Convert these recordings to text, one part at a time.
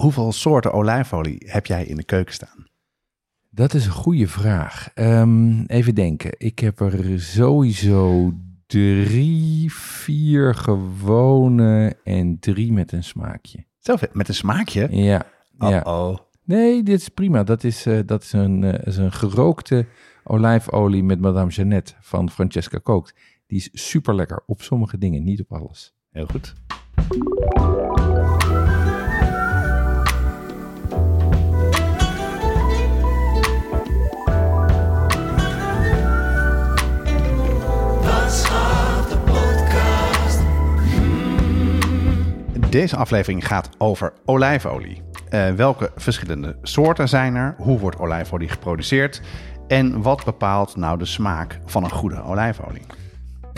Hoeveel soorten olijfolie heb jij in de keuken staan? Dat is een goede vraag. Ehm, even denken. Ik heb er sowieso drie, vier gewone en drie met een smaakje. Zoveel, met een smaakje? Ja. ja. Oh, Nee, dit is prima. Dat is, eh, dat is, een, eh, is een gerookte olijfolie met Madame Jeannette van Francesca Kookt. Die is super lekker op sommige dingen, niet op alles. heel goed. Deze aflevering gaat over olijfolie. Eh, welke verschillende soorten zijn er? Hoe wordt olijfolie geproduceerd? En wat bepaalt nou de smaak van een goede olijfolie?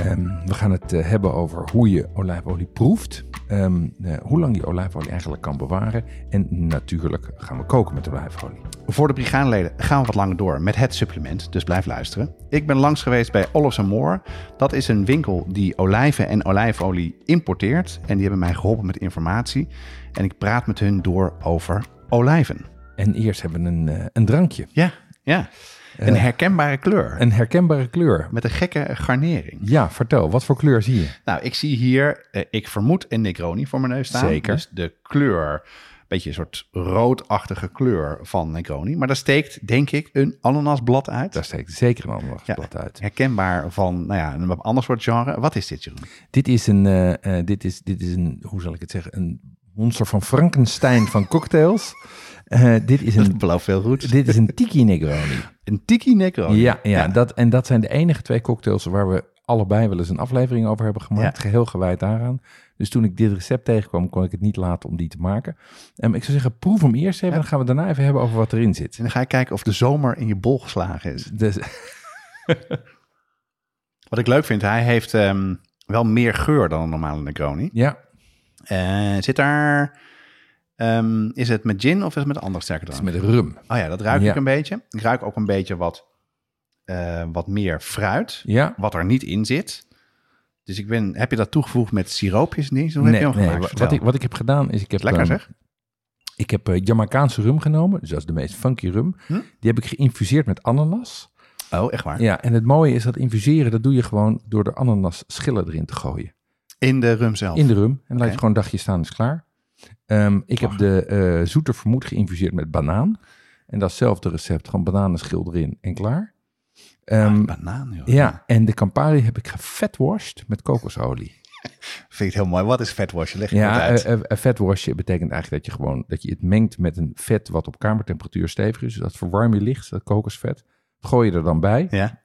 Ehm, we gaan het eh, hebben over hoe je olijfolie proeft. Ehm, eh, hoe lang je olijfolie eigenlijk kan bewaren. En natuurlijk gaan we koken met olijfolie. Voor de brigadeleden gaan we wat langer door met het supplement, dus blijf luisteren. Ik ben langs geweest bij Olives Moore. Dat is een winkel die olijven en olijfolie importeert. En die hebben mij geholpen met informatie. En ik praat met hun door over olijven. En eerst hebben we een, eh, een drankje. Ja, ja. Een herkenbare kleur. Een herkenbare kleur. Met een gekke garnering. Ja, vertel. Wat voor kleur zie je? Nou, ik zie hier, eh, ik vermoed een Negroni voor mijn neus staan. Zeker. Dus de kleur, een beetje een soort roodachtige kleur van Negroni. Maar daar steekt, denk ik, een ananasblad uit. Daar steekt zeker een ander Ja. uit. herkenbaar van nou ja, een ander soort genre. Wat is dit, Jeroen? Dit is een, eh, eh, dit is, dit is een, hoe zal ik het zeggen, een monster van Frankenstein van cocktails. Eh, dit is een, veel goed. dit is een tiki Negroni. Een tiki Negroni. Ja, ja, Dat, en dat zijn de enige twee cocktails waar we allebei wel eens een aflevering over hebben gemaakt. Ja. Geheel gewijd daaraan. Dus toen ik dit recept tegenkwam, kon ik het niet laten om die te maken. Ehm, ik zou zeggen, proef hem eerst even. Dan gaan we daarna even hebben over wat erin zit. En dan ga je kijken of de zomer in je bol geslagen is. Dus, Wat ik leuk vind, hij heeft ehm, wel meer geur dan een normale Negroni. ja, Eh, zit daar... ehm, is het met gin of is het met andere sterke het is drank? met rum. Oh ja, dat ruik Ja. ik een beetje. Ik ruik ook een beetje wat, eh, wat meer fruit, Ja, wat er niet in zit. Dus ik ben, heb je dat toegevoegd met siroopjes en dingen? Hoe heb je gemaakt? wat, ik, wat ik heb gedaan is, ik heb, Lekker ehm, zeg. ik heb eh, Jamaicaanse rum genomen. Dus dat is de meest funky rum. Hm? Die heb ik geïnfuseerd met ananas. Oh, echt waar? Ja, en het mooie is dat infuseren, dat doe je gewoon door de ananas schillen erin te gooien. In de rum zelf? In de rum. En laat je gewoon een dagje staan, is klaar. Ehm, ik heb de eh zoeter vermoed geïnfuseerd met banaan. En dat is hetzelfde recept, gewoon bananenschil erin en klaar. Ah, banaan, joh. ja, en de Campari heb ik gevetwashed met kokosolie. Vind ik het heel mooi. Wat is vetwasje? Leg je Ja, uit. eh, eh, vetwasje betekent eigenlijk dat je gewoon dat je het mengt met een vet wat op kamertemperatuur stevig is. Dus dat verwarm je licht, dat kokosvet. Gooi je er dan bij, ja.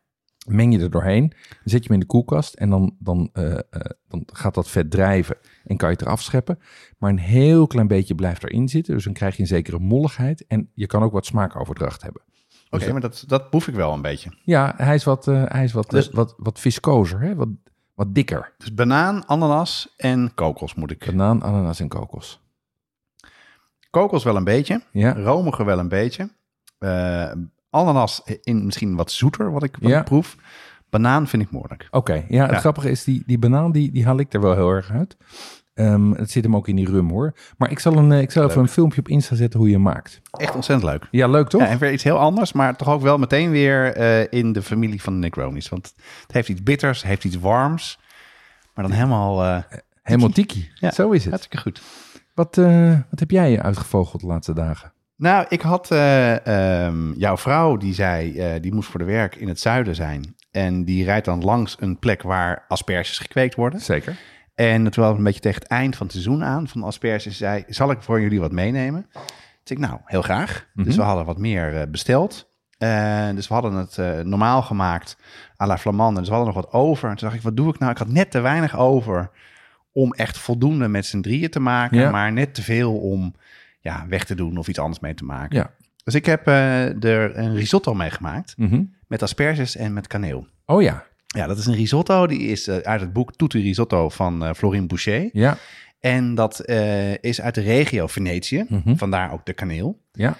Meng je er doorheen, zet je hem in de koelkast en dan, dan, eh, eh, dan gaat dat vet drijven en kan je het eraf scheppen. Maar een heel klein beetje blijft erin zitten, dus dan krijg je een zekere molligheid en je kan ook wat smaakoverdracht hebben. Oké, maar dat, dat proef ik wel een beetje. Ja, hij is wat, eh, hij is wat, Dus- wat, wat viscozer, hè? Wat, wat dikker. Dus banaan, ananas en kokos moet ik. Banaan, ananas en kokos. Kokos wel een beetje. Ja, Romige wel een beetje. Ananas in misschien wat zoeter, wat ik, wat Ja. ik proef. Banaan vind ik moeilijk. Oké, ja, het Ja. grappige is, die, die banaan, die, die haal ik er wel heel erg uit. Ehm, het zit hem ook in die rum, hoor. Maar ik zal, een, eh, ik zal even een filmpje op Insta zetten hoe je hem maakt. Echt ontzettend leuk. Ja, leuk toch? Ja, en weer iets heel anders, maar toch ook wel meteen weer eh, in de familie van de Negronis. Want het heeft iets bitters, heeft iets warms. Maar dan helemaal eh Helemaal tiki. Ja. Zo is het. hartstikke goed. Wat, wat heb jij uitgevogeld de laatste dagen? Nou, ik had eh, ehm, jouw vrouw, die zei, eh, die moest voor de werk in het zuiden zijn. En die rijdt dan langs een plek waar asperges gekweekt worden. Zeker. En terwijl we een beetje tegen het eind van het seizoen aan van asperges zei, zal ik voor jullie wat meenemen? Dus ik, nou, heel graag. Mhm. Dus we hadden wat meer eh, besteld. Dus we hadden het normaal gemaakt à la flamande. Dus we hadden nog wat over. En toen dacht ik, wat doe ik nou? Ik had net te weinig over om echt voldoende met z'n drieën te maken. Ja. Maar net te veel om ja, weg te doen of iets anders mee te maken. Ja. Dus ik heb eh, er een risotto mee gemaakt Mhm. met asperges en met kaneel. Oh ja. Ja, dat is een risotto. Die is eh, uit het boek Tutti Risotto van eh Florine Boucher. Ja. En dat is uit de regio Venetië. Mhm. Vandaar ook de kaneel. Ja.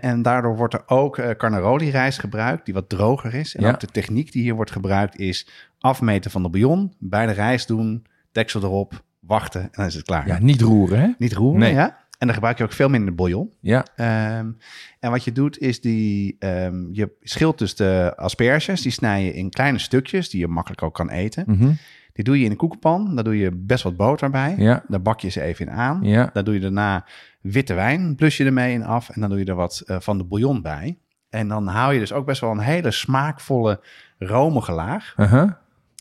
En daardoor wordt er ook eh carnaroli rijst gebruikt, die wat droger is. En Ja. ook de techniek die hier wordt gebruikt is afmeten van de bouillon, bij de rijst doen, deksel erop, wachten en dan is het klaar. Ja, niet roeren, hè? Niet roeren, Nee. ja. En dan gebruik je ook veel minder bouillon. Ja. Ehm, en wat je doet is die, ehm, je schilt dus de asperges, die snij je in kleine stukjes die je makkelijk ook kan eten. Mhm. Die doe je in een koekenpan, daar doe je best wat boter bij. Ja. Daar bak je ze even in aan. Ja. Daar doe je daarna witte wijn, blus je ermee in af en dan doe je er wat eh, van de bouillon bij. En dan hou je dus ook best wel een hele smaakvolle, romige laag. Uh-huh.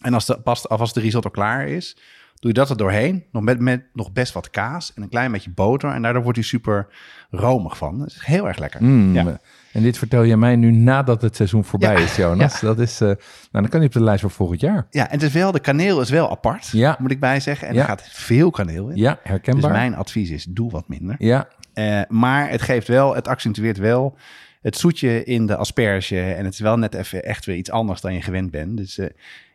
En als de, pas, als de risotto klaar is, doe je dat er doorheen. Nog met, met nog best wat kaas en een klein beetje boter. En daardoor wordt hij super romig van. Dat is heel erg lekker. Mm. Ja. En dit vertel je mij nu nadat het seizoen voorbij Ja. is, Jonas. Dat is, eh, nou, dan kan hij op de lijst voor volgend jaar. Ja, en het is wel, de kaneel is wel apart, Ja. moet ik bij zeggen. En er gaat veel kaneel in. Ja, Dus herkenbaar. mijn advies is, doe wat minder. Ja, Eh, maar het geeft wel, het accentueert wel het zoetje in de asperge. En het is wel net even echt weer iets anders dan je gewend bent. Dus eh,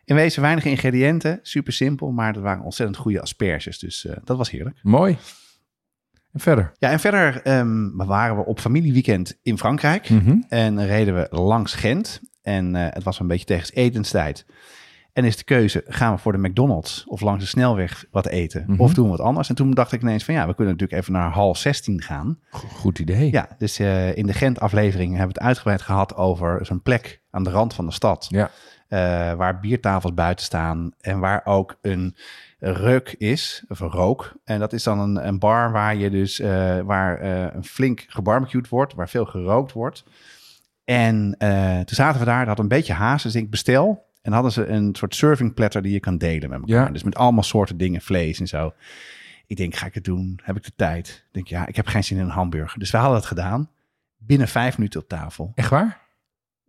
in wezen weinig ingrediënten, super simpel. Maar dat waren ontzettend goede asperges. Dus eh, dat was heerlijk. mooi. En verder? Ja, en verder ehm, waren we op familieweekend in Frankrijk. Mhm. En reden we langs Gent. En eh, het was een beetje tegen etenstijd. En is de keuze, gaan we voor de McDonald's of langs de snelweg wat eten? Mhm. Of doen we wat anders? En toen dacht ik ineens van ja, we kunnen natuurlijk even naar hal 16 gaan. Go- Goed idee. Ja, dus eh, in de Gent-aflevering hebben we het uitgebreid gehad over zo'n plek aan de rand van de stad. Ja. Eh, waar biertafels buiten staan en waar ook een reuk is, of een rook. En dat is dan een, een bar waar je dus, eh, waar eh, een flink gebarbecued wordt, waar veel gerookt wordt. En toen zaten we daar, dat had een beetje haast, dus ik bestel. En hadden ze een soort serving platter die je kan delen met elkaar. Ja. Dus met allemaal soorten dingen, vlees en zo. Ik denk, ga ik het doen? Heb ik de tijd? Ik denk, ja, ik heb geen zin in een hamburger. Dus we hadden het gedaan. Binnen vijf minuten op tafel. Echt waar?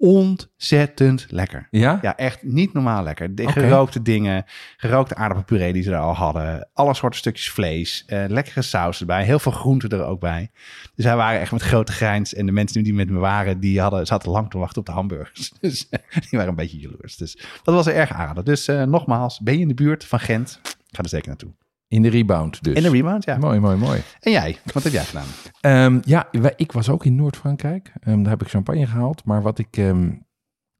Ontzettend lekker. Ja? Ja, echt niet normaal lekker. De gerookte dingen, gerookte aardappelpuree die ze er al hadden. Alle soorten stukjes vlees, eh, lekkere saus erbij. Heel veel groenten er ook bij. Dus wij waren echt met grote grijns. En de mensen die met me waren, die hadden, zaten lang te wachten op de hamburgers. Dus eh, die waren een beetje jaloers. Dus dat was er erg aardig. Dus eh, nogmaals, ben je in de buurt van Gent? Ga er zeker naartoe. In de rebound dus. In de rebound, ja. Mooi, mooi, mooi. En jij? Wat heb jij gedaan? Ehm, ja, ik was ook in Noord-Frankrijk. Ehm, daar heb ik champagne gehaald. Maar wat ik ehm,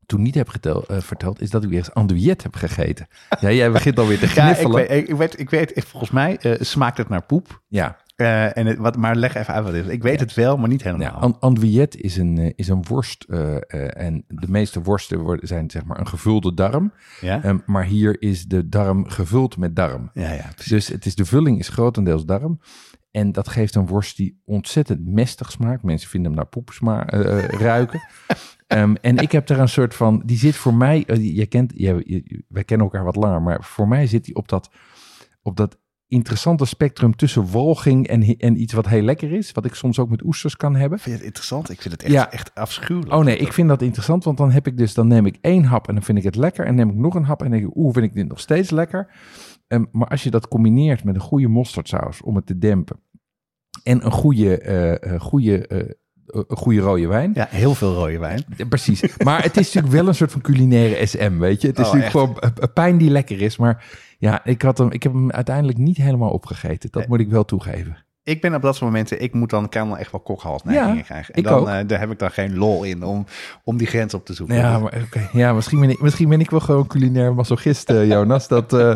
toen niet heb getel- eh, verteld, is dat ik weer eens andouillette heb gegeten. Ja, jij begint alweer te Ja, ik gniffelen. weet, ik, weet, ik weet, volgens mij eh, smaakt het naar poep. Ja, Eh, en het, wat, maar leg even uit wat het is. Ik weet het wel, maar niet helemaal. Ja, is een, eh, is een worst. eh, en de meeste worsten worden, zijn zeg maar een gevulde darm. ja? Ehm, maar hier is de darm gevuld met darm. ja, ja, precies. Dus het is, de vulling is grotendeels darm. En dat geeft een worst die ontzettend mestig smaakt. Mensen vinden hem naar poep sma- ruiken. Ehm, en ik heb er een soort van... Die zit voor mij... je kent, je, je- wij kennen elkaar wat langer. Maar voor mij zit die op dat, op dat interessante spectrum tussen walging en, en iets wat heel lekker is. Wat ik soms ook met oesters kan hebben. Vind je het interessant? Ik vind het echt, Ja. echt afschuwelijk. Oh nee, ik vind dat interessant, want dan heb ik dus, dan neem ik één hap en dan vind ik het lekker. En neem ik nog een hap en denk ik, oeh, vind ik dit nog steeds lekker. Ehm, maar als je dat combineert met een goede mosterdsaus om het te dempen. En een goede, eh, eh, goede, eh, een goede rode wijn. Ja, heel veel rode wijn. Precies. Maar het is natuurlijk wel een soort van culinaire SM, weet je. Het is Oh, natuurlijk gewoon een- een pijn die lekker is. Maar ja, ik, had hem, ik heb hem uiteindelijk niet helemaal opgegeten. Dat Nee. moet ik wel toegeven. Ik ben op dat soort momenten, ik moet dan, kan echt wel kokhalsneigingen Ja, krijgen. En ik dan, ook. eh, daar heb ik dan geen lol in om, om die grens op te zoeken. Ja, maar, oké. ja misschien, ben ik, misschien ben ik wel gewoon culinair masochist, eh, Jonas. Dat, eh,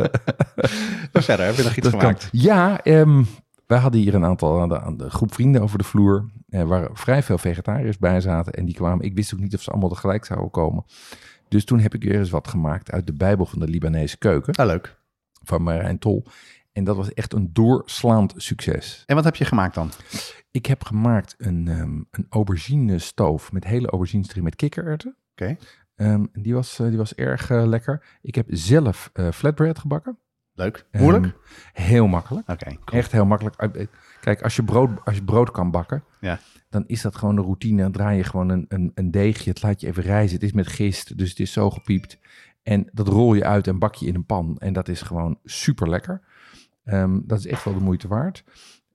Maar verder, heb je nog iets Dat gemaakt? kan. Ja, ehm, wij hadden hier een aantal aan de, aan de groep vrienden over de vloer. Er waar vrij veel vegetariërs bij zaten. En die kwamen. Ik wist ook niet of ze allemaal tegelijk zouden komen. Dus toen heb ik weer eens wat gemaakt uit de Bijbel van de Libanese keuken. Ah, leuk. Van Marijn Tol. En dat was echt een doorslaand succes. En wat heb je gemaakt dan? Ik heb gemaakt een, ehm een aubergine stoof met hele aubergines erin met kikkererwten. Oké. Ehm, die, was, eh, die was erg eh, lekker. Ik heb zelf eh, flatbread gebakken. Leuk. Moeilijk? Ehm, heel makkelijk. Oké, cool. Echt heel makkelijk. Kijk, als je brood, als je brood kan bakken, Ja. dan is dat gewoon de routine. Dan draai je gewoon een, een, een deegje, het laat je even rijzen. Het is met gist, dus het is zo gepiept. En dat rol je uit en bak je in een pan. En dat is gewoon super lekker. dat is echt wel de moeite waard.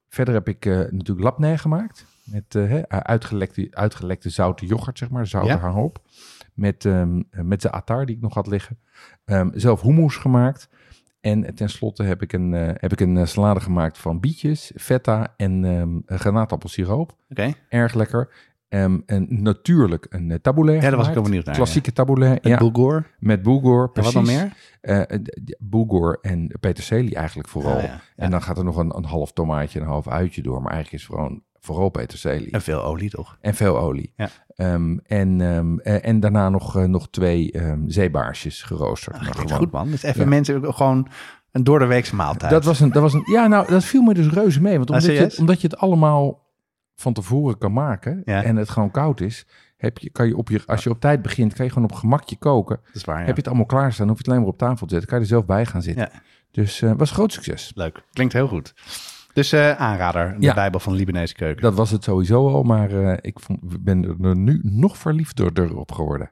Verder heb ik eh, natuurlijk labneh gemaakt. Met eh, uitgelekte, uitgelekte zoute yoghurt, zeg maar. Zoute Ja. hangop. Met, ehm met de attar die ik nog had liggen. Ehm, zelf hummus gemaakt. En tenslotte heb ik een, eh, heb ik een salade gemaakt van bietjes, feta en ehm granaatappelsiroop. Erg lekker. Ehm, en natuurlijk een uh, taboulet Ja, daar was ik wel benieuwd naar. Klassieke taboulet. ja. Ja, Bulgur. met bulgur, En precies. wat dan meer? Eh, eh, d- bulgur en peterselie eigenlijk vooral. Ah, ja. Ja. En dan gaat er nog een, een half tomaatje en een half uitje door. Maar eigenlijk is het gewoon vooral peterselie. En veel olie, toch? En veel olie. Ja. Ehm, en, ehm, eh, en daarna nog, eh, nog twee ehm, zeebaarsjes geroosterd. Dat Maar klinkt gewoon- goed, man. Dus even Ja. mensen ook gewoon een door de weekse maaltijd. Dat was een, dat was een, ja, nou, dat viel me dus reuze mee. Want Ah, omdat, je, het, omdat je het allemaal van tevoren kan maken Ja. en het gewoon koud is, heb je, kan je op je, als je op tijd begint, kan je gewoon op gemakje koken. Dat is waar, ja. Heb je het allemaal klaarstaan, hoef je het alleen maar op tafel te zetten. Kan je er zelf bij gaan zitten. Ja. Dus eh was groot succes. Leuk. Klinkt heel goed. Dus eh, aanrader, de Ja. Bijbel van de Libanese keuken. Dat was het sowieso al, maar eh, ik vond, ben er nu nog verliefder op geworden.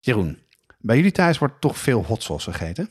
Jeroen, bij jullie thuis wordt toch veel hot sauce gegeten?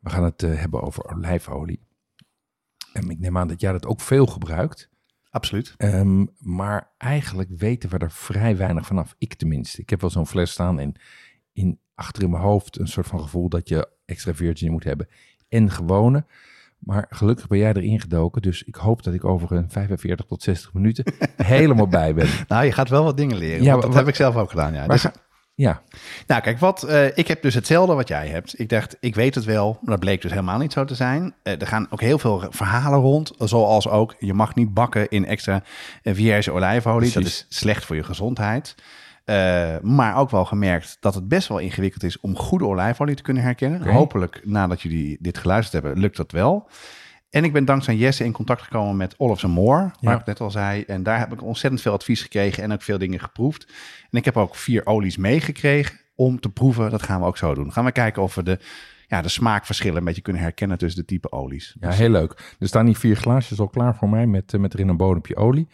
We gaan het eh, hebben over olijfolie. En ik neem aan dat jij dat ook veel gebruikt. Absoluut. Ehm, maar eigenlijk weten we er vrij weinig vanaf. Ik tenminste. Ik heb wel zo'n fles staan en in, achter in mijn hoofd een soort van gevoel dat je extra virgin moet hebben en gewone. Maar gelukkig ben jij erin gedoken. Dus ik hoop dat ik over een 45 tot 60 minuten helemaal bij ben. Nou, je gaat wel wat dingen leren. Ja, dat heb ik zelf ook gedaan. Ja. Dus- ga- ja, Nou, kijk, wat, eh, ik heb dus hetzelfde wat jij hebt. Ik dacht, ik weet het wel, maar dat bleek dus helemaal niet zo te zijn. Eh, er gaan ook heel veel verhalen rond, zoals ook, je mag niet bakken in extra eh, vierge olijfolie. Dat is slecht voor je gezondheid. Maar ook wel gemerkt dat het best wel ingewikkeld is om goede olijfolie te kunnen herkennen. Hopelijk, nadat jullie dit geluisterd hebben, lukt dat wel. En ik ben dankzij Jesse in contact gekomen met Olofs Moore, waar Ja. ik net al zei. En daar heb ik ontzettend veel advies gekregen en ook veel dingen geproefd. En ik heb ook vier olies meegekregen om te proeven. Dat gaan we ook zo doen. Gaan we kijken of we de, ja, de smaakverschillen een beetje kunnen herkennen tussen de type olies. ja, heel leuk. Er staan hier vier glaasjes al klaar voor mij met, eh, met erin een bodempje olie.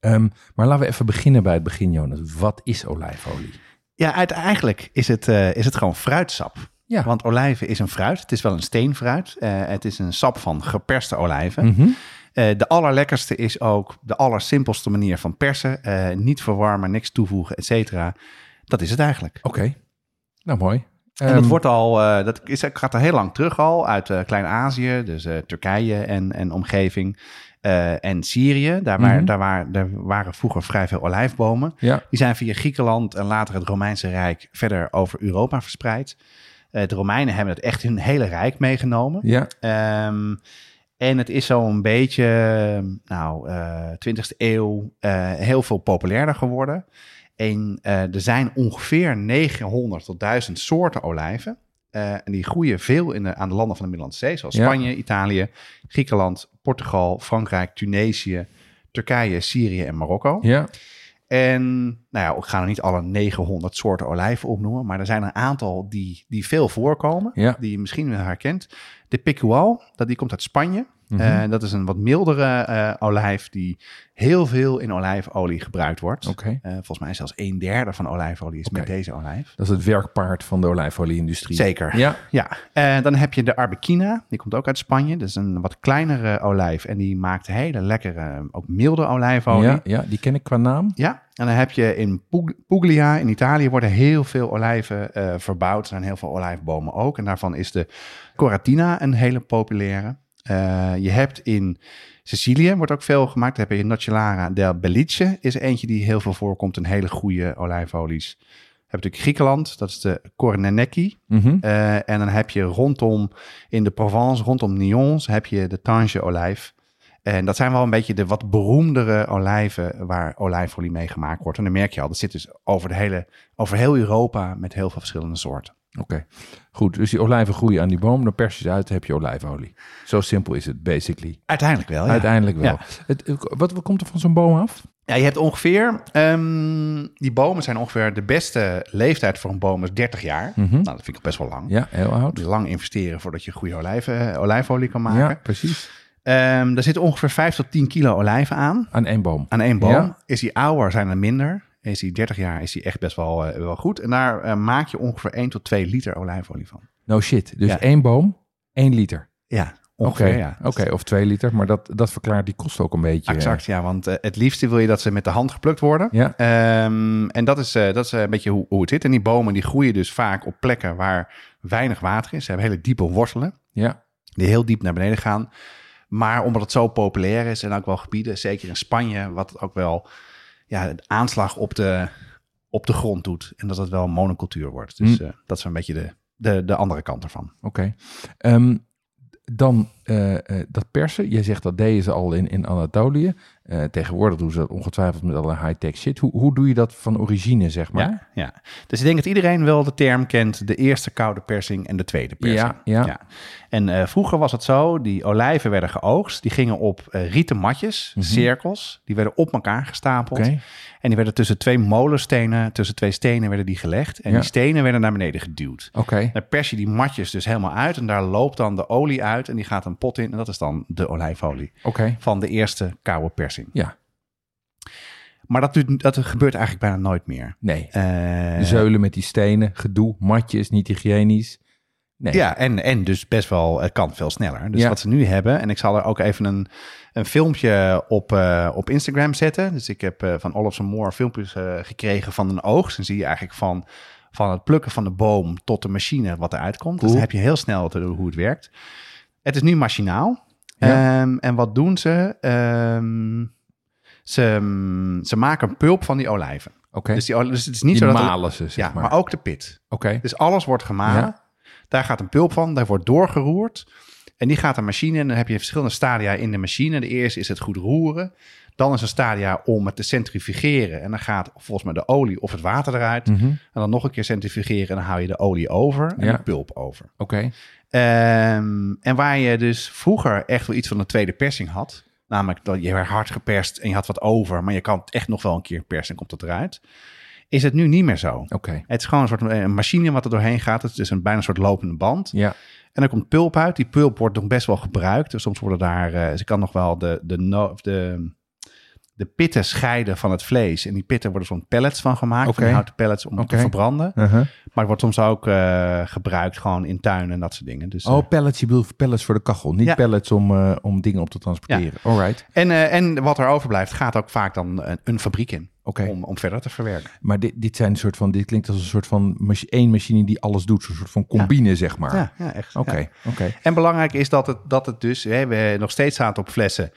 Ehm, maar laten we even beginnen bij het begin, Jonas. Wat is olijfolie? Ja, uiteindelijk is het, eh, is het gewoon fruitsap. Ja. Want olijven is een fruit. Het is wel een steenfruit. Eh, het is een sap van geperste olijven. Mhm. Eh, de allerlekkerste is ook de allersimpelste manier van persen. Eh, niet verwarmen, niks toevoegen, et cetera. Dat is het eigenlijk. Oké, nou mooi. En dat Ehm, wordt al, dat is, gaat al heel lang terug al uit Klein-Azië, dus Turkije en, en omgeving. en Syrië, daar, waar, Mhm. daar, waar, daar waren vroeger vrij veel olijfbomen. Ja, Die zijn via Griekenland en later het Romeinse Rijk verder over Europa verspreid. Eh, de Romeinen hebben het echt hun hele rijk meegenomen. ja, Ehm, en het is zo een beetje, nou, eh 20e eeuw, eh, heel veel populairder geworden. En er zijn ongeveer 900 tot 1000 soorten olijven. En die groeien veel in de, aan de landen van de Middellandse Zee, zoals Ja. Spanje, Italië, Griekenland, Portugal, Frankrijk, Tunesië, Turkije, Syrië en Marokko. ja. En nou ja, ik ga er niet alle 900 soorten olijven opnoemen, maar er zijn een aantal die, die veel voorkomen, Ja. die je misschien wel herkent. De Picual, dat die komt uit Spanje. Mhm. Eh, dat is een wat mildere eh, olijf die heel veel in olijfolie gebruikt wordt. Eh, volgens mij zelfs een derde van olijfolie is met deze olijf. Dat is het werkpaard van de olijfolie-industrie. Zeker. Ja, Ja, dan heb je de Arbequina, die komt ook uit Spanje. Dat is een wat kleinere olijf en die maakt hele lekkere, ook milde olijfolie. ja, ja, die ken ik qua naam. Ja, en dan heb je in Pug- Puglia in Italië worden heel veel olijven verbouwd. Er zijn heel veel olijfbomen ook. En daarvan is de Coratina een hele populaire. Eh, je hebt in Sicilië, wordt ook veel gemaakt. Dan heb je Nocellara del Belice, is eentje die heel veel voorkomt. Een hele goede olijfolies. Je hebt natuurlijk Griekenland, dat is de Korneneki. Mhm. Eh, en dan heb je rondom, in de Provence, rondom Nyons, heb je de Tange olijf. En dat zijn wel een beetje de wat beroemdere olijven waar olijfolie mee gemaakt wordt. En dan merk je al, dat zit dus over, de hele, over heel Europa met heel veel verschillende soorten. Oké, goed. Dus die olijven groeien aan die boom, dan pers je ze uit, dan heb je olijfolie. Zo simpel is het, basically. Uiteindelijk wel, ja. Uiteindelijk wel. Ja. Het, wat, wat komt er van zo'n boom af? Ja, je hebt ongeveer, ehm, die bomen zijn ongeveer, de beste leeftijd voor een boom is 30 jaar. Mhm. Nou, dat vind ik best wel lang. Ja, heel oud. Dus lang investeren voordat je goede olijven, olijfolie kan maken. Ja, precies. Ehm, er zit ongeveer 5 tot 10 kilo olijven aan. Aan één boom. Aan één boom. Ja. Is die ouder, zijn er minder. Is die 30 jaar, is die echt best wel, eh, wel goed. En daar eh, maak je ongeveer 1 tot 2 liter olijfolie van. No shit. Dus Ja. één boom, één liter. Ja, Oké, ja. Oké, of twee liter. Maar dat, dat verklaart die kost ook een beetje. Exact, ja. Want eh, het liefste wil je dat ze met de hand geplukt worden. Ja. Ehm, en dat is, eh, dat is een beetje hoe, hoe het zit. En die bomen die groeien dus vaak op plekken waar weinig water is. Ze hebben hele diepe wortelen Ja. die heel diep naar beneden gaan. Maar omdat het zo populair is en ook wel gebieden, zeker in Spanje, wat ook wel ja, een aanslag op de, op de grond doet. En dat het wel monocultuur wordt. Dus Hm. eh, dat is een beetje de, de, de andere kant ervan. Oké. Ehm, dan eh, eh, dat persen. Jij zegt dat deden ze al in, in Anatolië. Eh, tegenwoordig doen ze dat ongetwijfeld met alle high-tech shit. Hoe, hoe doe je dat van origine, zeg maar? Ja, ja. Dus ik denk dat iedereen wel de term kent, de eerste koude persing en de tweede persing. Ja, ja. En vroeger was het zo, die olijven werden geoogst. Die gingen op rieten matjes, Mhm. cirkels. Die werden op elkaar gestapeld. En die werden tussen twee molenstenen, tussen twee stenen werden die gelegd. En Ja. die stenen werden naar beneden geduwd. Oké. Dan pers je die matjes dus helemaal uit. En daar loopt dan de olie uit. En die gaat een pot in. En dat is dan de olijfolie van de eerste koude persing. Ja. Maar dat, dat gebeurt eigenlijk bijna nooit meer. Nee. Eh, zeulen met die stenen, gedoe, matjes, niet hygiënisch. Nee. Ja, en, en dus best wel, het kan veel sneller. Dus Ja. wat ze nu hebben, en ik zal er ook even een, een filmpje op, eh, op Instagram zetten. Dus ik heb eh, van Olofsen Moore filmpjes eh, gekregen van een oogst. Dan zie je eigenlijk van, van het plukken van de boom tot de machine wat eruit komt. Dus dan heb je heel snel te hoe het werkt. Het is nu machinaal. Ja. Ehm, en wat doen ze? Ehm, ze, ze maken een pulp van die olijven. Oké. Dus, die, dus het is niet Die zo dat... malen ze, zeg ja, maar. maar ook de pit. Oké. Dus alles wordt gemalen. Ja. Daar gaat een pulp van, daar wordt doorgeroerd. En die gaat een machine en dan heb je verschillende stadia in de machine. De eerste is het goed roeren. Dan is een stadia om het te centrifugeren. En dan gaat volgens mij de olie of het water eruit. Mhm. En dan nog een keer centrifugeren en dan hou je de olie over en Ja. de pulp over. Oké. Ehm, en waar je dus vroeger echt wel iets van een tweede persing had. Namelijk dat je werd hard geperst en je had wat over. Maar je kan het echt nog wel een keer persen en komt het eruit. Is het nu niet meer zo. Oké. Het is gewoon een soort eh, een machine wat er doorheen gaat. Het is dus een bijna een soort lopende band. Ja. En dan komt pulp uit. Die pulp wordt nog best wel gebruikt. Dus soms worden daar, eh, ze kan nog wel de, de, no- de, de pitten scheiden van het vlees. En die pitten worden zo'n pellets van gemaakt. Oké. Van houten pellets om te verbranden. Uh-huh. Maar het wordt soms ook eh, gebruikt gewoon in tuinen en dat soort dingen. Dus, Oh, pellets. Je bedoelt pellets voor de kachel. Niet Ja. pellets om, om dingen op te transporteren. Alright. en, eh, en wat er overblijft gaat ook vaak dan een, een fabriek in. Om, om verder te verwerken. Maar dit, dit zijn een soort van... Dit klinkt als een soort van... machi- één machine die alles doet. Zo'n soort van combine, zeg maar. Ja, ja echt. Oké. Oké. En belangrijk is dat het, dat het dus, hè, we nog steeds staat op flessen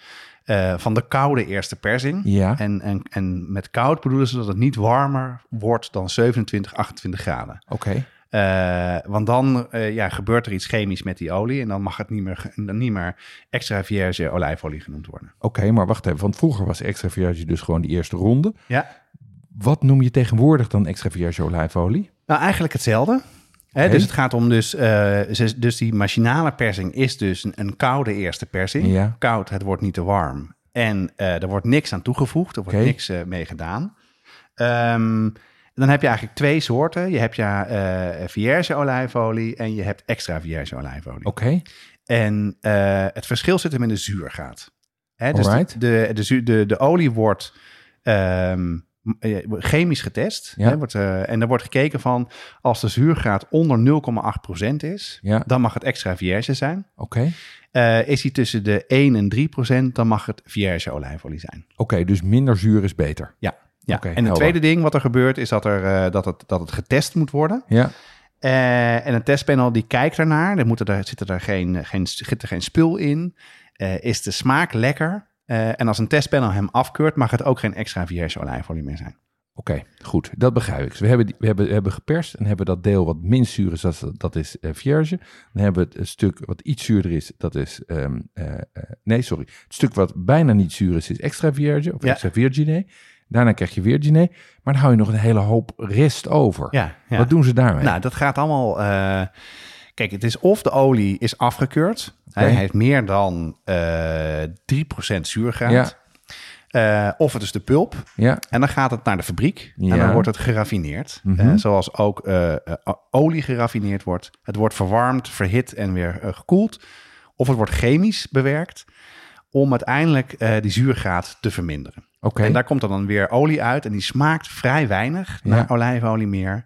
eh, van de koude eerste persing. Ja. En, en, en met koud bedoelen ze dat het niet warmer wordt dan 27, 28 graden. Oké. Eh, want dan eh, ja, gebeurt er iets chemisch met die olie en dan mag het niet meer, niet meer extra vierge olijfolie genoemd worden. Oké, maar wacht even. Want vroeger was extra virage dus gewoon die eerste ronde. Ja, Wat noem je tegenwoordig dan extra virage olijfolie? nou eigenlijk hetzelfde. Dus het gaat om dus, eh, dus die machinale persing is dus een, een koude eerste persing. Ja. Koud, het wordt niet te warm. En er wordt niks aan toegevoegd, er wordt niks mee gedaan. Ehm, dan heb je eigenlijk twee soorten. Je hebt ja eh vierge olijfolie en je hebt extra vierge olijfolie. Oké. En eh, het verschil zit hem in de zuurgraad. Hè, dus de, de, de, zuur- de, de olie wordt ehm, eh, chemisch getest. Ja. Hè, wordt, en er wordt gekeken van als de zuurgraad onder 0,8% is, Ja. dan mag het extra vierge zijn. Oké. Is die tussen de 1 en 3%, dan mag het vierge olijfolie zijn. Oké, dus minder zuur is beter. Ja. Ja. En het helder. tweede ding wat er gebeurt, is dat, er, eh, dat, het, dat het getest moet worden. Ja. Eh, en een testpanel die kijkt ernaar. Er, moeten er, zit er geen, geen, zit er geen spul in. Eh, is de smaak lekker? En als een testpanel hem afkeurt, mag het ook geen extra vierge olijfolie meer zijn. Oké, goed. Dat begrijp ik. Dus we hebben, die- we hebben, we hebben geperst en hebben dat deel wat minst zuur is, dat, dat is vierge. Dan hebben we het een stuk wat iets zuurder is, dat is... ehm, eh, eh, nee, sorry. Het stuk wat bijna niet zuur is, is extra vierge of Ja. extra virgine. Daarna krijg je virgine, maar dan hou je nog een hele hoop rest over. Ja, ja. Wat doen ze daarmee? Nou, dat gaat allemaal. eh, kijk, het is of de olie is afgekeurd. Hij heeft meer dan eh 3% zuurgraad. Ja. Eh, of het is de pulp. ja, En dan gaat het naar de fabriek. Ja. En dan wordt het geraffineerd. Mhm. Zoals ook olie geraffineerd wordt. Het wordt verwarmd, verhit en weer gekoeld. Of het wordt chemisch bewerkt. Om uiteindelijk die zuurgraad te verminderen. En daar komt er dan weer olie uit. En die smaakt vrij weinig Ja. naar olijfolie meer.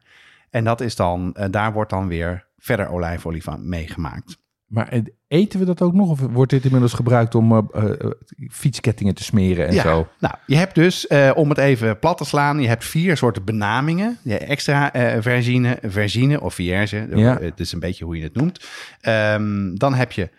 En dat is dan, eh, daar wordt dan weer verder olijfolie van meegemaakt. Maar eh, eten we dat ook nog? Of wordt dit inmiddels gebruikt om eh, fietskettingen te smeren en ja, zo? nou, je hebt dus, om het even plat te slaan, je hebt vier soorten benamingen. Je extra vergine, vergine of vierge. Ja. Het is een beetje hoe je het noemt. Ehm, dan heb je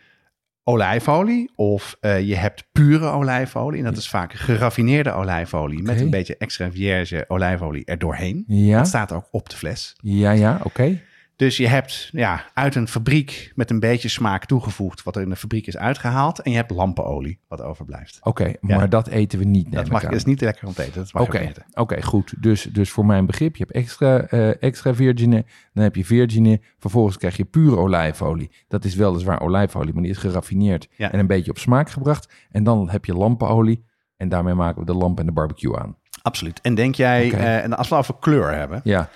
olijfolie of eh, je hebt pure olijfolie. En dat is vaak geraffineerde olijfolie met een beetje extra vierge olijfolie erdoorheen. Ja, Dat staat ook op de fles. ja, ja, oké. Dus je hebt ja, uit een fabriek met een beetje smaak toegevoegd wat er in de fabriek is uitgehaald. En je hebt lampenolie wat overblijft. Oké, maar dat eten we niet. Dat mag, is niet lekker om te eten. Dat mag je Oké, eten. oké, goed. Dus, dus voor mijn begrip, je hebt extra, eh, extra virgine, dan heb je virgine, vervolgens krijg je pure olijfolie. Dat is weliswaar olijfolie, maar die is geraffineerd Ja. en een beetje op smaak gebracht. En dan heb je lampenolie en daarmee maken we de lamp en de barbecue aan. Absoluut. En denk jij, eh, en als we over kleur hebben, Ja,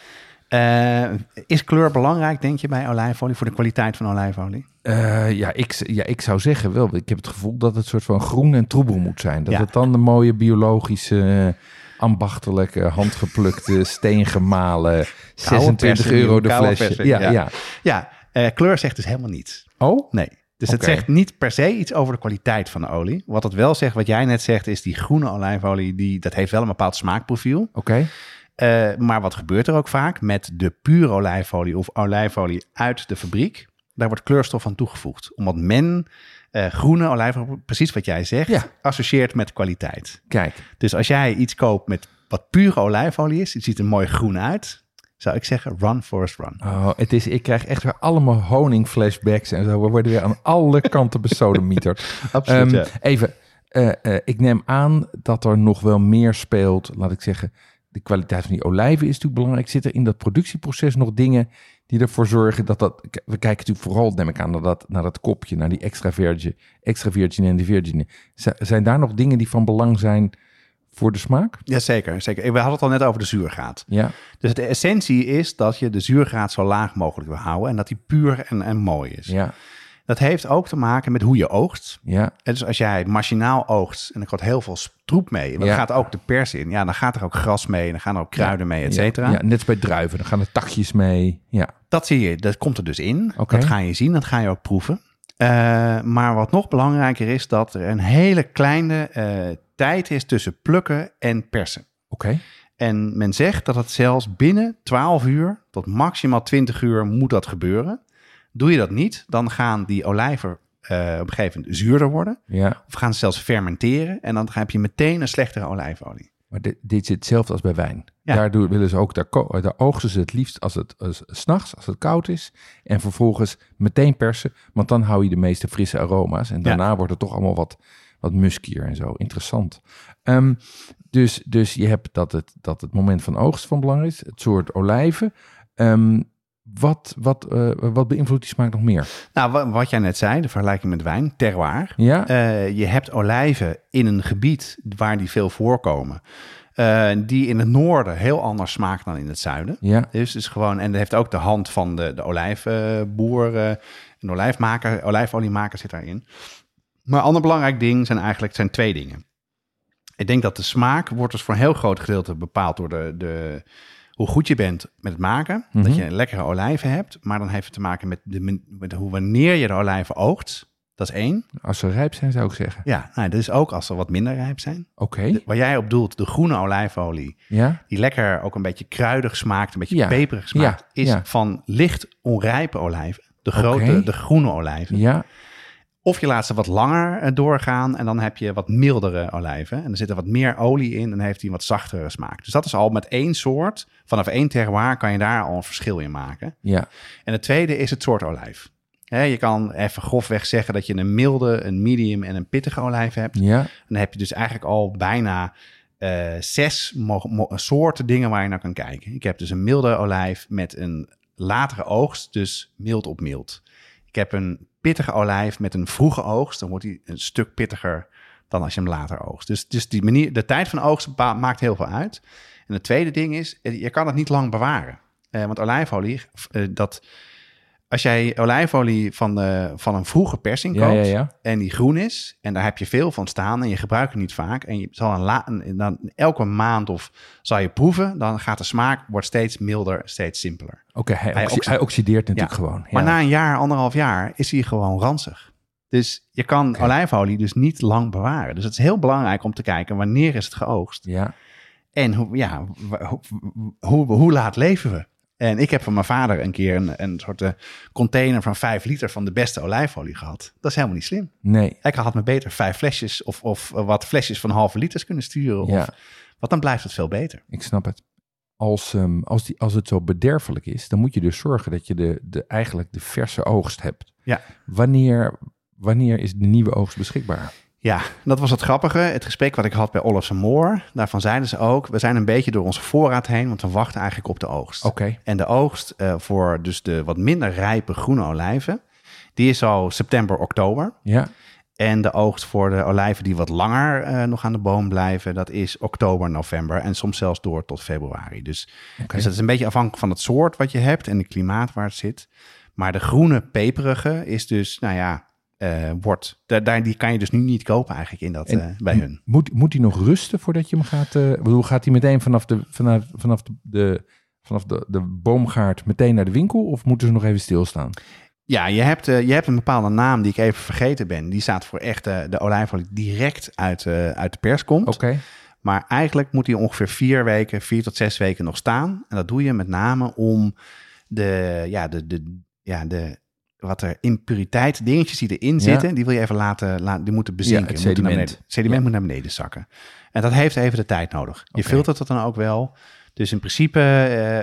eh, is kleur belangrijk, denk je, bij olijfolie voor de kwaliteit van olijfolie? Eh, ja, ik, ja, ik zou zeggen wel. Ik heb het gevoel dat het soort van groen en troebel moet zijn. Dat Ja. het dan de mooie biologische, ambachtelijke, handgeplukte, steengemalen, 26 persen, euro de flesje. Ja, ja. ja. Ja, eh, kleur zegt dus helemaal niets. Oh? Nee. Dus het zegt niet per se iets over de kwaliteit van de olie. Wat het wel zegt, wat jij net zegt, is die groene olijfolie, die, dat heeft wel een bepaald smaakprofiel. Oké. Eh, maar wat gebeurt er ook vaak met de pure olijfolie of olijfolie uit de fabriek? Daar wordt kleurstof aan toegevoegd. Omdat men eh, groene olijfolie, precies wat jij zegt, Ja. associeert met kwaliteit. Kijk, Dus als jij iets koopt met wat pure olijfolie is, het ziet er mooi groen uit, zou ik zeggen run Forest run. oh, het is, ik krijg echt weer allemaal honingflashbacks en zo. We worden weer aan alle kanten besodemieterd. Absoluut, Ehm, ja. Even, eh, ik neem aan dat er nog wel meer speelt. Laat ik zeggen, de kwaliteit van die olijven is natuurlijk belangrijk. Zitten er in dat productieproces nog dingen die ervoor zorgen dat dat... We kijken natuurlijk vooral, neem ik aan, naar dat, naar dat kopje, naar die extra virgin, extra virgin en de virgine. Z- zijn daar nog dingen die van belang zijn voor de smaak? Jazeker, zeker. We hadden het al net over de zuurgraad. Ja, Dus de essentie is dat je de zuurgraad zo laag mogelijk wil houden en dat die puur en, en mooi is. ja, Dat heeft ook te maken met hoe je oogst. ja. En dus als jij machinaal oogst en er gaat heel veel troep mee, en dan Ja. gaat ook de pers in, ja, dan gaat er ook gras mee, en dan gaan er ook kruiden mee, et cetera. Ja, net als bij druiven, dan gaan er takjes mee. Ja, Dat zie je, dat komt er dus in. Dat ga je zien, dat ga je ook proeven. Eh, maar wat nog belangrijker is, dat er een hele kleine eh, tijd is tussen plukken en persen. oké. En men zegt dat het zelfs binnen 12 uur tot maximaal 20 uur moet dat gebeuren. Doe je dat niet, dan gaan die olijven eh, op een gegeven moment zuurder worden. Ja, Of gaan ze zelfs fermenteren. En dan heb je meteen een slechtere olijfolie. maar dit, dit is hetzelfde als bij wijn. Ja. Daardoor willen ze ook, daar, daar oogsten ze het liefst als het als, 's nachts, als het koud is. En vervolgens meteen persen, want dan hou je de meeste frisse aroma's. En daarna wordt het toch allemaal wat, wat muskier en zo. Interessant. Ehm, dus, dus je hebt dat het, dat het moment van oogst van belang is, het soort olijven. Ehm, wat, wat, eh, wat beïnvloedt die smaak nog meer? Nou, wa- wat jij net zei, de vergelijking met wijn, terroir. Ja, Eh, je hebt olijven in een gebied waar die veel voorkomen. eh, die in het noorden heel anders smaakt dan in het zuiden. ja, Dus het is gewoon, en dat heeft ook de hand van de, de olijfboer, een olijfmaker, olijfoliemaker zit daarin. Maar een ander belangrijk ding zijn eigenlijk zijn twee dingen. Ik denk dat de smaak wordt dus voor een heel groot gedeelte bepaald door de, de, hoe goed je bent met het maken. Mhm. Dat je lekkere olijven hebt. Maar dan heeft het te maken met, de, met hoe wanneer je de olijven oogt. Dat is één. Als ze rijp zijn, zou ik zeggen. Ja, nou, dat is ook als ze wat minder rijp zijn. Oké. Waar jij op doelt, de groene olijfolie, Ja? die lekker ook een beetje kruidig smaakt, een beetje Ja. peperig smaakt, Ja, is van licht onrijpe olijven. De grote, de groene olijven. Ja? Of je laat ze wat langer eh, doorgaan en dan heb je wat mildere olijven. En er zit er wat meer olie in en heeft hij een wat zachtere smaak. Dus dat is al met één soort, vanaf één terroir kan je daar al een verschil in maken. Ja. En het tweede is het soort olijf. Je kan even grofweg zeggen dat je een milde, een medium en een pittige olijf hebt. Ja? Dan heb je dus eigenlijk al bijna eh, zes soorten dingen waar je naar kan kijken. Ik heb dus een milde olijf met een latere oogst, dus mild op mild. Ik heb een pittige olijf met een vroege oogst. Dan wordt die een stuk pittiger dan als je hem later oogst. Dus, dus die manier, de tijd van oogst maakt heel veel uit. En het tweede ding is, eh, je kan het niet lang bewaren. Eh, want olijfolie, eh, dat, als jij olijfolie van, de, van een vroege persing koopt ja, ja. en die groen is en daar heb je veel van staan en je gebruikt het niet vaak en je zal een la, een- dan elke maand of zal je proeven, dan gaat de smaak wordt steeds milder, steeds simpeler. Oké, hij, Hij oxi- oxi- hij oxideert natuurlijk gewoon. Ja. Maar na een jaar, anderhalf jaar is hij gewoon ranzig. Dus je kan olijfolie dus niet lang bewaren. Dus het is heel belangrijk om te kijken wanneer is het geoogst Ja. en hoe, ja, hoe, hoe, hoe laat leven we? En ik heb van mijn vader een keer een, een soort eh, container van vijf liter van de beste olijfolie gehad. Dat is helemaal niet slim. Nee. Ik had me beter vijf flesjes of, of wat flesjes van halve liters kunnen sturen. Ja. Of, want dan blijft het veel beter. Ik snap het. Als, ehm, als, die, als het zo bederfelijk is, dan moet je dus zorgen dat je de, de, eigenlijk de verse oogst hebt. Ja. Wanneer, wanneer is de nieuwe oogst beschikbaar? Ja, dat was het grappige. Het gesprek wat ik had bij Olofs Moor. Daarvan zeiden ze ook, we zijn een beetje door onze voorraad heen, want we wachten eigenlijk op de oogst. Oké. En de oogst eh, voor dus de wat minder rijpe groene olijven, die is al september, oktober. Ja. En de oogst voor de olijven die wat langer eh, nog aan de boom blijven, dat is oktober, november en soms zelfs door tot februari. Dus, Oké. dus dat is een beetje afhankelijk van het soort wat je hebt en het klimaat waar het zit. Maar de groene peperige is dus, nou ja, eh, wordt, daar, die kan je dus nu niet kopen eigenlijk in dat, eh, bij hun. Moet, moet hij nog rusten voordat je hem gaat... bedoel, gaat hij meteen vanaf, de, vanaf, vanaf, de, vanaf de, de boomgaard meteen naar de winkel? Of moeten ze nog even stilstaan? Ja, je hebt, je hebt een bepaalde naam die ik even vergeten ben. Die staat voor echt de olijfolie direct uit, uit de pers komt. Oké. Maar eigenlijk moet die ongeveer vier weken, vier tot zes weken nog staan. En dat doe je met name om de, ja, de, de, ja, de, wat er impuriteit, dingetjes die erin Ja. zitten, die wil je even laten, laten die moeten bezinken. Ja, het Die moeten naar sediment. beneden- Het sediment Ja. moet naar beneden zakken. En dat heeft even de tijd nodig. Je filtert het dan ook wel. Dus in principe,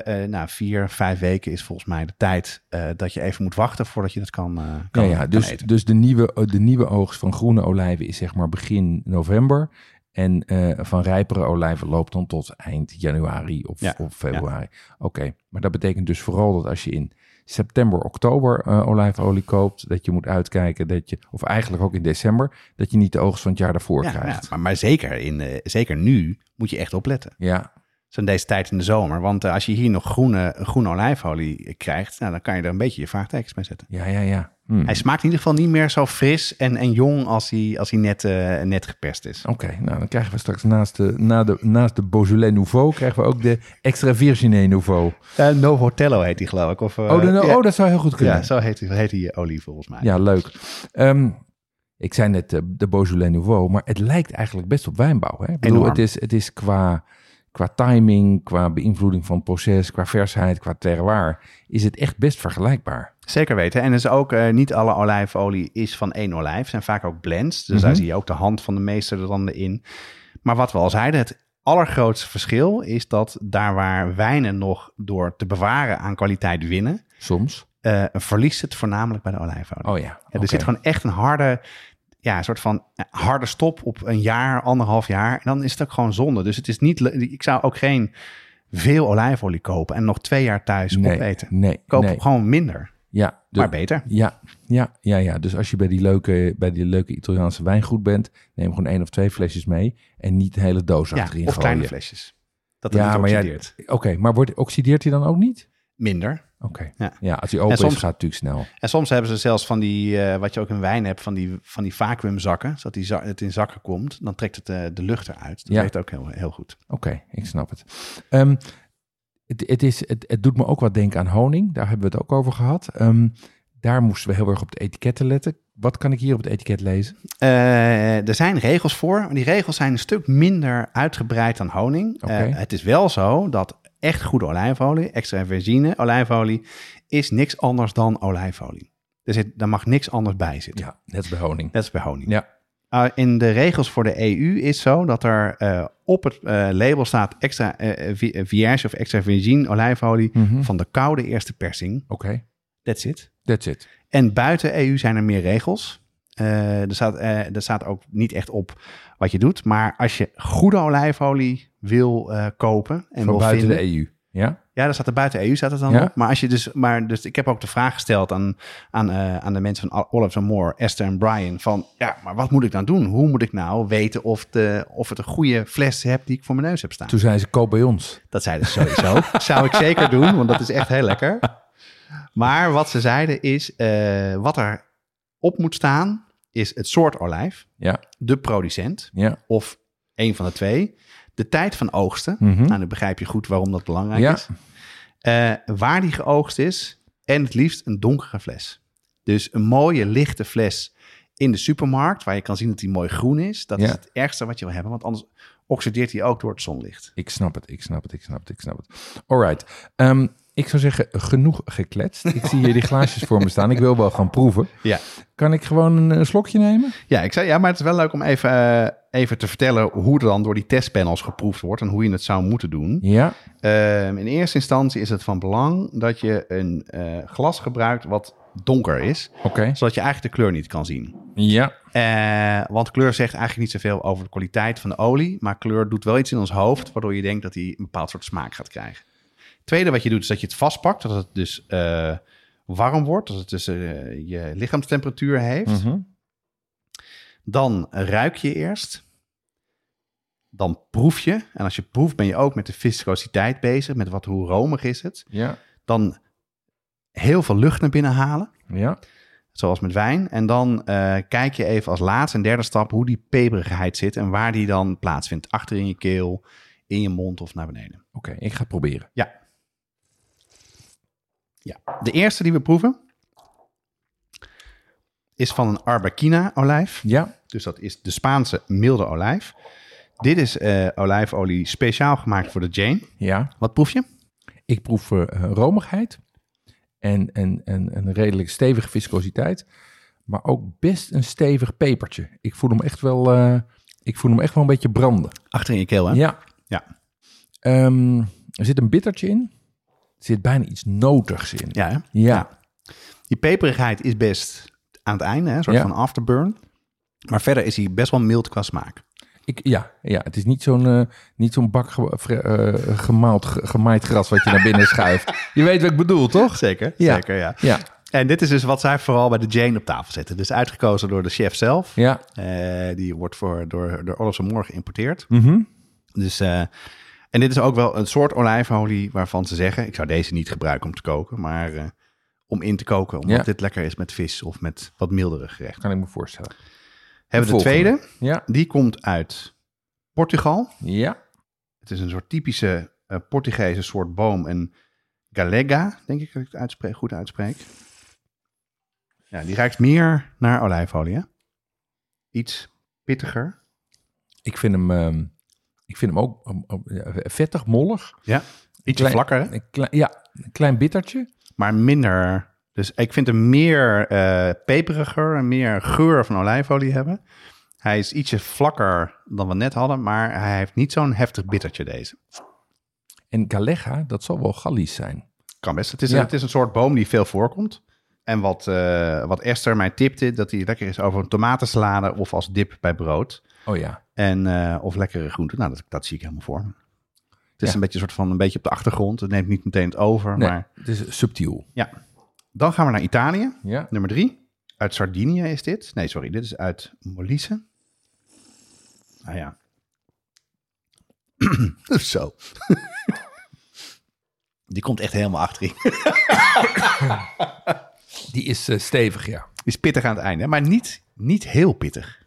eh, nou, vier, vijf weken is volgens mij de tijd eh, dat je even moet wachten voordat je dat kan, kan, Ja, ja, kan dus, eten. dus de, nieuwe, de nieuwe oogst van groene olijven is zeg maar begin november. En van rijpere olijven loopt dan tot eind januari of, Ja, of februari. Oké, maar dat betekent dus vooral dat als je in september, oktober eh, olijfolie koopt, dat je moet uitkijken dat je, of eigenlijk ook in december, dat je niet de oogst van het jaar daarvoor Ja, ja, krijgt. maar, maar zeker, in, eh, zeker nu moet je echt opletten. Ja, Zo in deze tijd in de zomer. Want eh, als je hier nog groene, groene olijfolie krijgt, nou, dan kan je er een beetje je vraagtekens bij zetten. ja, ja, ja. Hm. Hij smaakt in ieder geval niet meer zo fris en, en jong als hij, als hij net, eh, net geperst is. Oké, nou dan krijgen we straks naast de, na de, naast de Beaujolais Nouveau, krijgen we ook de Extra Virginie Nouveau. Uh, Novotello heet hij geloof ik. Of, eh, Oh, de, oh, dat zou heel goed kunnen. ja, zo heet, die- heet die olie volgens mij. Ja, leuk. Ehm, ik zei net eh, de Beaujolais Nouveau, maar het lijkt eigenlijk best op wijnbouw. Hè? Ik bedoel, Enorm. het is, het is qua, qua timing, qua beïnvloeding van het proces, qua versheid, qua terroir, is het echt best vergelijkbaar. Zeker weten. En dus ook eh, niet alle olijfolie is van één olijf. Het zijn vaak ook blends. Dus Mhm. daar zie je ook de hand van de meester er dan in. Maar wat we al zeiden, het allergrootste verschil is dat daar waar wijnen nog door te bewaren aan kwaliteit winnen, Soms. eh, verliest het voornamelijk bij de olijfolie. Oh ja. Er zit gewoon echt een harde, ja, een soort van eh, harde stop op een jaar, anderhalf jaar. En dan is het ook gewoon zonde. Dus het is niet, ik zou ook geen veel olijfolie kopen en nog twee jaar thuis nee, opeten. Nee, Koop nee. gewoon minder, Ja, de- maar beter. Ja, ja, ja, ja. Dus als je bij die leuke, bij die leuke Italiaanse wijngoed bent, neem gewoon één of twee flesjes mee en niet de hele doos Ja, achterin of kleine flesjes. Dat Ja, niet maar ja, oxideert. Oké, maar wordt, oxideert hij dan ook niet? Minder. Oké. Ja. Ja. als hij open soms- is, gaat het natuurlijk snel. En soms hebben ze zelfs van die, eh, wat je ook in wijn hebt, van die, van die vacuümzakken. Zodat die za- het in zakken komt. Dan trekt het eh, de lucht eruit. Dat Ja. werkt ook heel, heel goed. Oké, ik snap het. Ehm, het, het, is, het, het doet me ook wat denken aan honing. Daar hebben we het ook over gehad. Ehm, daar moesten we heel erg op de etiketten letten. Wat kan ik hier op het etiket lezen? Eh, er zijn regels voor. maar Die regels zijn een stuk minder uitgebreid dan honing. Oké. Eh, het is wel zo dat echt goede olijfolie, extra virgine olijfolie, is niks anders dan olijfolie. Er zit, daar mag niks anders bij zitten. Ja, net als bij honing. Net als bij honing. Ja. Uh, in de regels voor de EU is zo dat er uh, op het uh, label staat extra vierge of extra virgin olijfolie Mhm. van de koude eerste persing. Oké, That's it. that's it. En buiten EU zijn er meer regels. Er, staat, er staat ook niet echt op wat je doet. Maar als je goede olijfolie wil uh, kopen en Van wil buiten vinden, de EU. Ja? Ja, daar staat er buiten EU staat het dan Ja. op. Maar als je dus, maar dus ik heb ook de vraag gesteld aan, aan, uh, aan de mensen van Olives and More, Esther en Brian, van ja, maar wat moet ik nou doen? Hoe moet ik nou weten of, de, of het een goede fles heb die ik voor mijn neus heb staan? Toen zei ze, koop bij ons. Dat zeiden ze sowieso. Zou ik zeker doen, want dat is echt heel lekker. Maar wat ze zeiden is, uh, wat er op moet staan, is het soort olijf, Ja, de producent ja. of een van de twee, de tijd van oogsten. Mhm. Nou, dan begrijp je goed waarom dat belangrijk Ja. is. Uh, waar die geoogst is en het liefst een donkere fles. Dus een mooie lichte fles in de supermarkt, waar je kan zien dat die mooi groen is. Dat Ja. is het ergste wat je wil hebben, want anders oxideert hij ook door het zonlicht. Ik snap het, ik snap het, ik snap het, ik snap het. Alright. Ehm, ik zou zeggen, genoeg gekletst. Ik zie hier die glaasjes voor me staan. Ik wil wel gaan proeven. Ja. Kan ik gewoon een, eh, slokje nemen? Ja, ik zei, ja, maar het is wel leuk om even, uh, even te vertellen hoe er dan door die testpanels geproefd wordt en hoe je het zou moeten doen. Ja. Uh, in eerste instantie is het van belang dat je een uh, glas gebruikt wat donker is, zodat je eigenlijk de kleur niet kan zien. Ja. Uh, want kleur zegt eigenlijk niet zoveel over de kwaliteit van de olie, maar kleur doet wel iets in ons hoofd, waardoor je denkt dat hij een bepaald soort smaak gaat krijgen. Tweede wat je doet is dat je het vastpakt, dat het dus uh, warm wordt, dat het dus uh, je lichaamstemperatuur heeft. Mhm. Dan ruik je eerst. Dan proef je. En als je proeft ben je ook met de viscositeit bezig, met wat hoe romig is het. Ja. Dan heel veel lucht naar binnen halen. Ja. Zoals met wijn. En dan uh, kijk je even als laatste en derde stap hoe die peperigheid zit en waar die dan plaatsvindt. Achter in je keel, in je mond of naar beneden. Oké, ik ga het proberen. Ja. Ja. De eerste die we proeven is van een Arbequina olijf. Ja. Dus dat is de Spaanse milde olijf. Dit is uh, olijfolie speciaal gemaakt voor de Jane. Ja. Wat proef je? Ik proef uh, romigheid en, en, en een redelijk stevige viscositeit. Maar ook best een stevig pepertje. Ik voel hem echt wel, uh, ik voel hem echt wel een beetje branden. Achter in je keel, hè? Ja. Ja. Um, er zit een bittertje in. Zit bijna iets notigs in. Ja, hè? Ja. ja. Die peperigheid is best aan het einde, hè? een soort Ja. van afterburn. Maar verder is hij best wel mild qua smaak. Ik, ja, ja, het is niet zo'n uh, niet zo'n bak ge, uh, gemaald, ge, gemaaid gras wat je naar binnen schuift. Je weet wat ik bedoel, toch? Zeker, Ja. zeker, ja. Ja, En dit is dus wat zij vooral bij de Jane op tafel zetten. Dus uitgekozen door de chef zelf. ja. Eh, die wordt voor, door, door Olives Moore geïmporteerd. Mhm. Dus, eh, en dit is ook wel een soort olijfolie waarvan ze zeggen... ik zou deze niet gebruiken om te koken, maar eh, om in te koken. Omdat Ja. dit lekker is met vis of met wat mildere gerechten. Kan ik me voorstellen. Hebben we de tweede. Ja, Die komt uit Portugal. ja. Het is een soort typische eh, Portugese soort boom. Een galega, denk ik dat ik het uitspreek, goed uitspreek. Ja, die ruikt meer naar olijfolie, hè? Iets pittiger. Ik vind hem, ehm, ik vind hem ook um, um, vettig, mollig. Ja, ietsje Klein- vlakker, hè? Een klein, ja, een klein bittertje. maar minder. Dus ik vind hem meer eh, peperiger en meer geur van olijfolie hebben. Hij is ietsje vlakker dan we net hadden, maar hij heeft niet zo'n heftig bittertje deze. En Galega, dat zal wel Gallisch zijn. Kan best. Het is, Ja. het is een soort boom die veel voorkomt. En wat, eh, wat Esther mij tipte, dat hij lekker is over een tomatensalade of als dip bij brood. Oh ja, En, eh, of lekkere groenten. Nou, dat, dat zie ik helemaal voor me. Het is Ja. een beetje een soort van een beetje op de achtergrond. Het neemt niet meteen het over. nee, Maar het is subtiel. ja. Dan gaan we naar Italië. Ja, Nummer drie. Uit Sardinië is dit. Nee, sorry. Dit is uit Molise. Nou ja. Zo. Die komt echt helemaal achterin. die is eh, stevig, ja. Die is pittig aan het einde, maar niet, niet heel pittig.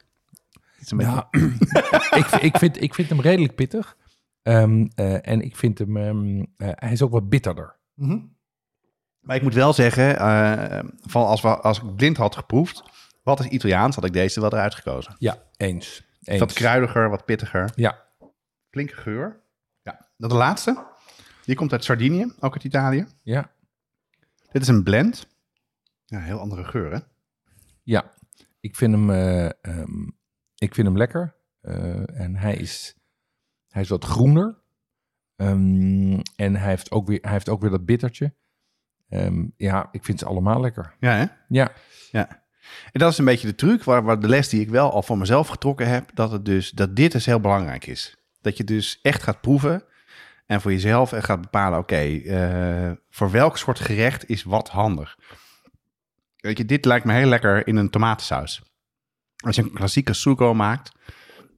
Ja, ik, ik, vind, ik vind hem redelijk pittig. Ehm, eh, en ik vind hem, ehm, eh, hij is ook wat bitterder. Maar ik moet wel zeggen, van als, we, als ik blind had geproefd, Wat is Italiaans? Had ik deze wel eruit gekozen. Ja, eens. eens. Wat kruidiger, wat pittiger. Ja, Flinke geur. Ja. Dan de laatste. Die komt uit Sardinië, ook uit Italië. ja, Dit is een blend. Ja, heel andere geur, hè? ja. Ik vind hem, eh, ehm, ik vind hem lekker. Eh, en hij is, hij is wat groener. Ehm, en hij heeft, ook weer, hij heeft ook weer dat bittertje. Ehm, ja, ik vind ze allemaal lekker. Ja, hè? Ja, Ja. En dat is een beetje de truc, waar, waar de les die ik wel al voor mezelf getrokken heb, dat, het dus, dat dit dus heel belangrijk is. Dat je dus echt gaat proeven en voor jezelf echt gaat bepalen, oké, eh, voor welk soort gerecht is wat handig. Weet je, dit lijkt me heel lekker in een tomatensaus. Als je een klassieke sugo maakt,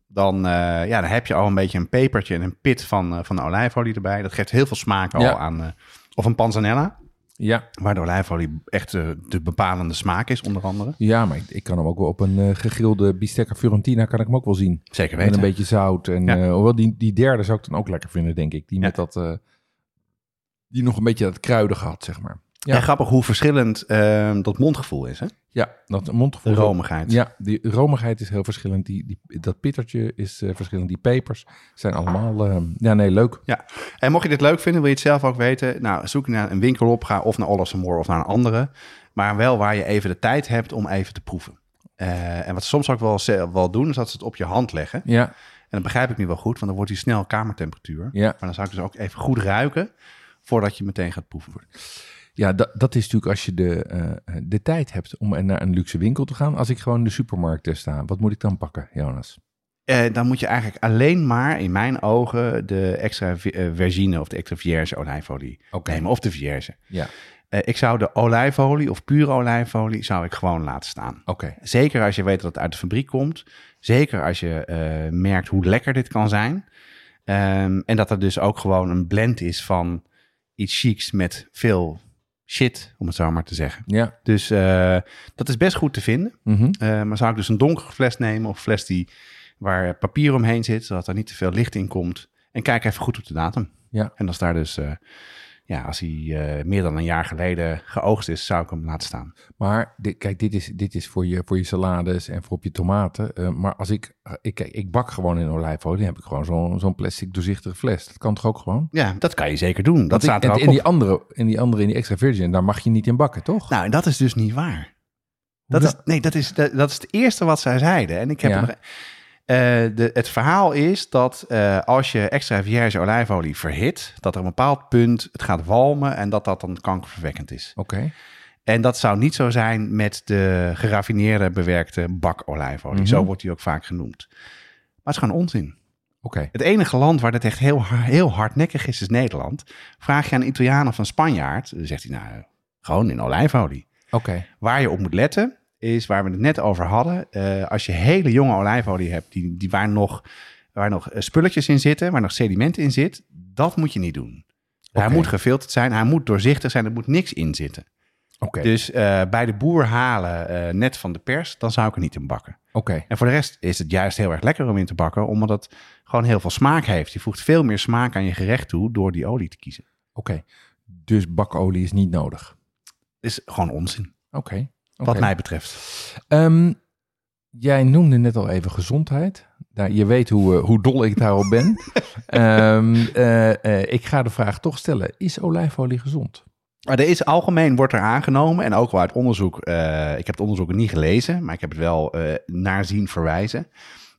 dan, eh, ja, dan heb je al een beetje een pepertje en een pit van, eh, van de olijfolie erbij. Dat geeft heel veel smaak al Ja. aan. eh, of een panzanella, ja. waar de olijfolie echt de bepalende smaak is, onder andere. ja maar ik, ik kan hem ook wel op een gegrilde bistecca Fiorentina kan ik hem ook wel zien. Zeker Met weten. een beetje zout. En Ja. hoewel die, die derde zou ik dan ook lekker vinden, denk ik. Die Ja. met dat, die nog een beetje dat kruidige had, zeg maar. Ja. Ja. grappig hoe verschillend ehm, dat mondgevoel is, hè? Ja, dat De mondgevoel. romigheid. Ja, die romigheid is heel verschillend. Die, die, dat pittertje is eh, verschillend. Die pepers zijn allemaal... eh, ja, nee, leuk. En mocht je dit leuk vinden, wil je het zelf ook weten? Nou, zoek naar een winkel op, ga of naar Olles Moor of naar een andere. Maar wel waar je even de tijd hebt om even te proeven. Eh, en wat ze soms ook wel, wel doen, is dat ze het op je hand leggen. Ja, En dat begrijp ik nu wel goed, want dan wordt hij snel kamertemperatuur. ja. Maar dan zou ik dus ook even goed ruiken, voordat je meteen gaat proeven. Ja dat, dat is natuurlijk als je de, eh, de tijd hebt om naar een luxe winkel te gaan. Als ik gewoon in de supermarkt eh, sta, wat moet ik dan pakken, Jonas? Eh, dan moet je eigenlijk alleen maar, in mijn ogen, de extra vergine of de extra vierge olijfolie nemen. Of de vierge. Ja, ik zou de olijfolie of pure olijfolie zou ik gewoon laten staan. oké. Zeker als je weet dat het uit de fabriek komt. Zeker als je merkt hoe lekker dit kan zijn. Ehm, en dat er dus ook gewoon een blend is van iets chics met veel shit, om het zo maar te zeggen. Ja. Dus eh, dat is best goed te vinden. mhm. Eh, maar zou ik dus een donkere fles nemen of fles die, waar papier omheen zit, zodat er niet te veel licht in komt. En kijk even goed op de datum. Ja. En als daar dus, eh, ja, als hij eh, meer dan een jaar geleden geoogst is, zou ik hem laten staan. Maar dit, kijk, dit is, dit is voor, je, voor je salades en voor op je tomaten. Eh, maar als ik, ik, kijk, ik bak gewoon in olijfolie, dan heb ik gewoon zo'n zo'n plastic doorzichtige fles. Dat kan toch ook gewoon? Ja, dat kan je zeker doen. Dat staat ik, er ook in, die andere, in die andere, in die extra virgin, daar mag je niet in bakken, toch? Nou, en dat is dus niet waar. Dat is, nee, dat is, dat, dat is het eerste wat zij zeiden. En ik heb Ja. nog- eh, de, het verhaal is dat eh, als je extra vierge olijfolie verhit, dat er een bepaald punt het gaat walmen en dat dat dan kankerverwekkend is. Oké. En dat zou niet zo zijn met de geraffineerde bewerkte bakolijfolie. Mhm. Zo wordt die ook vaak genoemd. Maar het is gewoon onzin. Oké. Het enige land waar dat echt heel, heel hardnekkig is, is Nederland. Vraag je aan een Italiaan of een Spanjaard, dan zegt hij nou, gewoon in olijfolie. Oké. Waar je op moet letten, is waar we het net over hadden. Eh, als je hele jonge olijfolie hebt, die, die waar, nog, waar nog eh, spulletjes in zitten, waar nog sediment in zit, dat moet je niet doen. Hij moet gefilterd zijn, hij moet doorzichtig zijn, er moet niks in zitten. Oké. Dus eh, bij de boer halen, net van de pers, dan zou ik er niet in bakken. Oké. En voor de rest is het juist heel erg lekker om in te bakken, omdat het gewoon heel veel smaak heeft. Je voegt veel meer smaak aan je gerecht toe door die olie te kiezen. Oké. Dus bakolie is niet nodig. is gewoon onzin, Oké. Wat mij betreft. Ehm, jij noemde net al even gezondheid. Daar, je weet hoe, eh, hoe dol ik daarop ben. Ehm, eh, eh, ik ga de vraag toch stellen. Is olijfolie gezond? Maar er is algemeen wordt er aangenomen en ook wel uit onderzoek. ik heb het onderzoek niet gelezen, maar ik heb het wel naar zien verwijzen.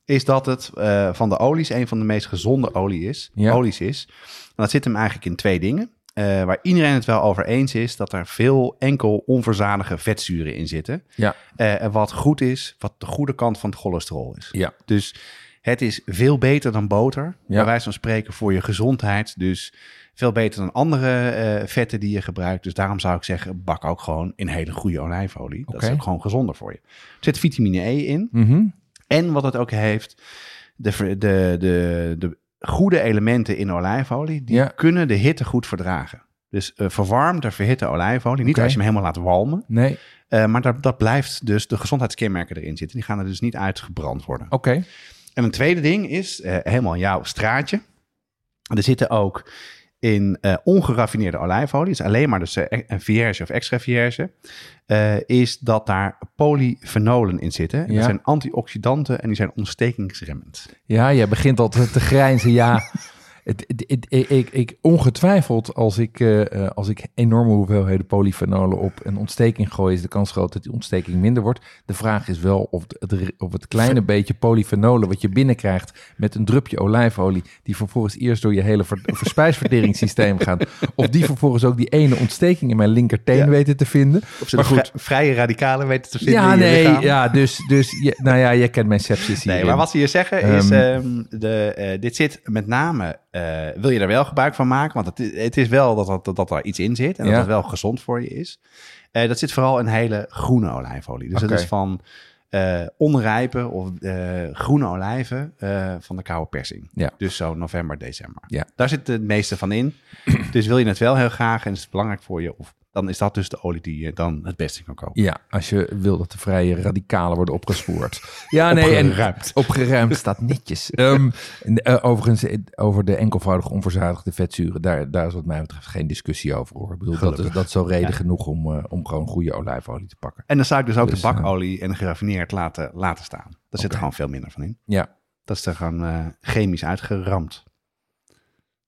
Is dat het van de olies een van de meest gezonde olie is, Ja. olies is. En dat zit hem eigenlijk in twee dingen. Eh, waar iedereen het wel over eens is dat er veel enkel onverzadigde vetzuren in zitten. Ja. En wat goed is, wat de goede kant van het cholesterol is. Ja. Dus het is veel beter dan boter. Ja. Bij wijze van spreken voor je gezondheid. Dus veel beter dan andere eh, vetten die je gebruikt. Dus daarom zou ik zeggen, bak ook gewoon in hele goede olijfolie. Dat is ook gewoon gezonder voor je. Er zit vitamine E in. Mhm. En wat het ook heeft, de, de, de, de goede elementen in olijfolie, die Ja. kunnen de hitte goed verdragen. Dus eh verwarmde, verhitte olijfolie. Niet als je hem helemaal laat walmen. Nee. eh, maar dat, dat blijft dus de gezondheidskenmerken erin zitten. Die gaan er dus niet uitgebrand worden. Oké. En een tweede ding is, eh, helemaal jouw straatje. Er zitten ook in eh, ongeraffineerde olijfolie, dus alleen maar dus, eh, een vierge of extra vierge, eh, is dat daar polyfenolen in zitten. En Ja. Dat zijn antioxidanten en die zijn ontstekingsremmend. Ja, jij begint al te, te grijnzen. Ja, het, het, het- ik, ongetwijfeld als ik, eh, eh, als ik enorme hoeveelheden polyfenolen op een ontsteking gooi, is de kans groot dat die ontsteking minder wordt. De vraag is wel of het, het- of het kleine beetje polyfenolen wat je binnenkrijgt met een drupje olijfolie, die vervolgens eerst door je hele ver, verspijsverteringssysteem gaat, of die vervolgens ook die ene ontsteking in mijn linkerteen Ja. weten te vinden. Of ze Maar goed. vri- vrije radicalen weten te vinden Ja, nee, ja, dus, dus je, nou ja, jij kent mijn sepsis Nee, hierin. maar wat ze hier zeggen is, Ehm, ehm, de, eh, dit zit met name, eh, wil je er wel gebruik van maken? Want het, het is wel dat, dat, er iets in zit en Ja. dat het wel gezond voor je is. Eh, dat zit vooral in hele groene olijfolie. Dus dat is van eh, onrijpe of groene olijven van de koude persing. Ja. Dus zo november, december. Ja. Daar zit het meeste van in. dus wil je het wel heel graag en is het belangrijk voor je, of, dan is dat dus de olie die je dan het beste kan kopen. Ja, als je wil dat de vrije radicalen worden opgespoord. Ja, nee, en Opgeruimd. opgeruimd staat netjes. Ehm, eh, overigens, eh, over de enkelvoudig onverzadigde vetzuren, daar, daar is wat mij betreft geen discussie over. Hoor. Ik bedoel, dat is, dat is zo reden genoeg om, eh, om gewoon goede olijfolie te pakken. En dan zou ik dus ook Dus, de bakolie en geraffineerd laten, laten staan. Daar zit er gewoon veel minder van in. Ja, Dat is er gewoon eh, chemisch uitgeramd.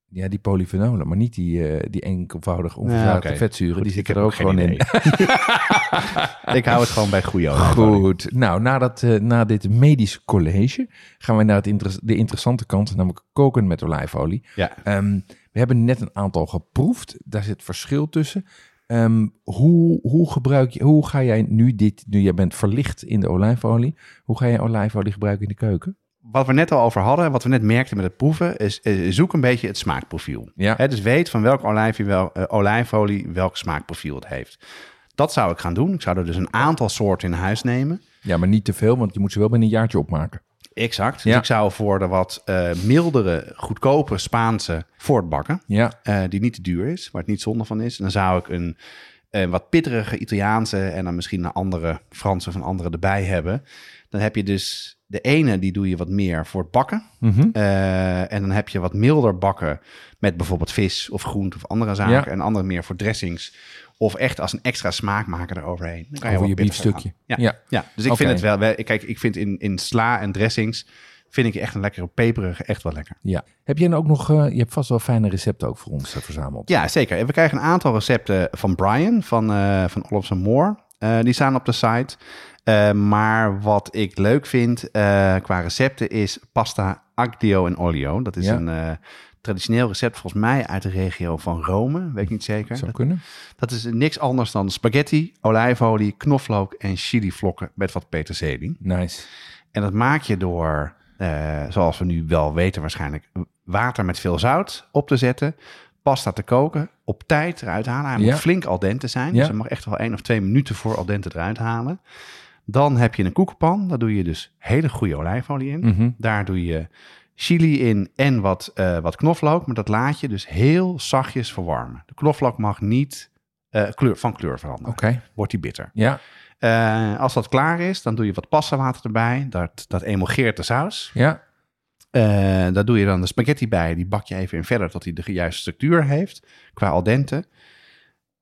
Ja die polyfenolen, maar niet die, eh, die enkelvoudig onverzadigde oké. vetzuren. Goed, die zitten er ook gewoon in. ik hou het gewoon bij goede. Goed. Nou, na, dat, eh, na dit medisch college gaan we naar het inter- de interessante kant, namelijk koken met olijfolie. Ja. Ehm, we hebben net een aantal geproefd. Daar zit verschil tussen. Ehm, hoe, hoe, gebruik je, hoe ga jij nu dit, nu jij bent verlicht in de olijfolie, hoe ga je olijfolie gebruiken in de keuken? Wat we net al over hadden, en wat we net merkten met het proeven, is zoek een beetje het smaakprofiel. Ja. Dus weet van welk olijfje wel, eh, olijfolie welk smaakprofiel het heeft. Dat zou ik gaan doen. Ik zou er dus een aantal soorten in huis nemen. Ja, maar niet te veel, want je moet ze wel binnen een jaartje opmaken. Exact. Dus Ja. ik zou voor de wat eh, mildere, goedkope Spaanse voortbakken, Ja, eh, die niet te duur is, waar het niet zonde van is. Dan zou ik een, een wat pitterige Italiaanse en dan misschien een andere Franse of een andere erbij hebben. Dan heb je dus de ene, die doe je wat meer voor het bakken. Mhm. Eh, en dan heb je wat milder bakken met bijvoorbeeld vis of groente of andere zaken. Ja. En andere meer voor dressings. Of echt als een extra smaakmaker eroverheen. Dan kan Over wat je biefstukje. Ja. Ja. ja, dus ik vind het wel, Kijk, ik vind in, in sla en dressings... vind ik echt een lekkere peperige echt wel lekker. ja. Heb jij nou ook nog, eh, je hebt vast wel fijne recepten ook voor ons eh, verzameld. Ja, zeker. En we krijgen een aantal recepten van Brian van, eh van Olofsen Moore. Die staan op de site. Eh, maar wat ik leuk vind eh, qua recepten is pasta aglio en olio. Dat is Ja. een eh, traditioneel recept volgens mij uit de regio van Rome. Weet ik niet zeker. Zou Dat, kunnen. dat is niks anders dan spaghetti, olijfolie, knoflook en chilivlokken met wat peterselie. Nice. En dat maak je door, zoals we nu wel weten waarschijnlijk, water met veel zout op te zetten. Pasta te koken, op tijd eruit halen. Hij Ja. moet flink al dente zijn, Ja. dus hij mag echt wel één of twee minuten voor al dente eruit halen. Dan heb je een koekenpan, daar doe je dus hele goede olijfolie in. Mhm. Daar doe je chili in en wat, eh, wat knoflook, maar dat laat je dus heel zachtjes verwarmen. De knoflook mag niet eh, kleur, van kleur veranderen, Oké. wordt die bitter. Ja. Eh, als dat klaar is, dan doe je wat passawater erbij. Dat, dat emulgeert de saus. Ja. Daar doe je dan de spaghetti bij. Die bak je even in verder tot hij de juiste structuur heeft. Qua al dente.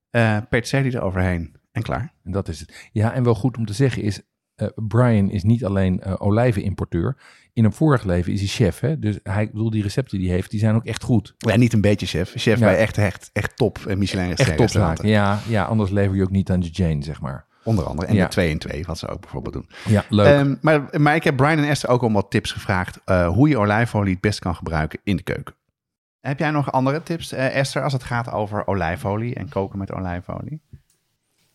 Eh peterselie eroverheen en klaar. En dat is het. Ja, en wel goed om te zeggen is, eh, Brian is niet alleen eh olijvenimporteur. In een vorig leven is hij chef. Hè? Dus hij, bedoel, die recepten die hij heeft, die zijn ook echt goed. Ja, niet een beetje chef. Chef Ja. bij echt, echt, echt top eh, Michelin Echt topzaken. Ja, ja, anders lever je ook niet aan de Jane, zeg maar. Onder andere. En Ja. de 2 in 2, wat ze ook bijvoorbeeld doen. Ja, leuk. Ehm, maar, maar ik heb Brian en Esther ook om wat tips gevraagd. hoe je olijfolie het best kan gebruiken in de keuken. Heb jij nog andere tips, Esther, als het gaat over olijfolie en koken met olijfolie?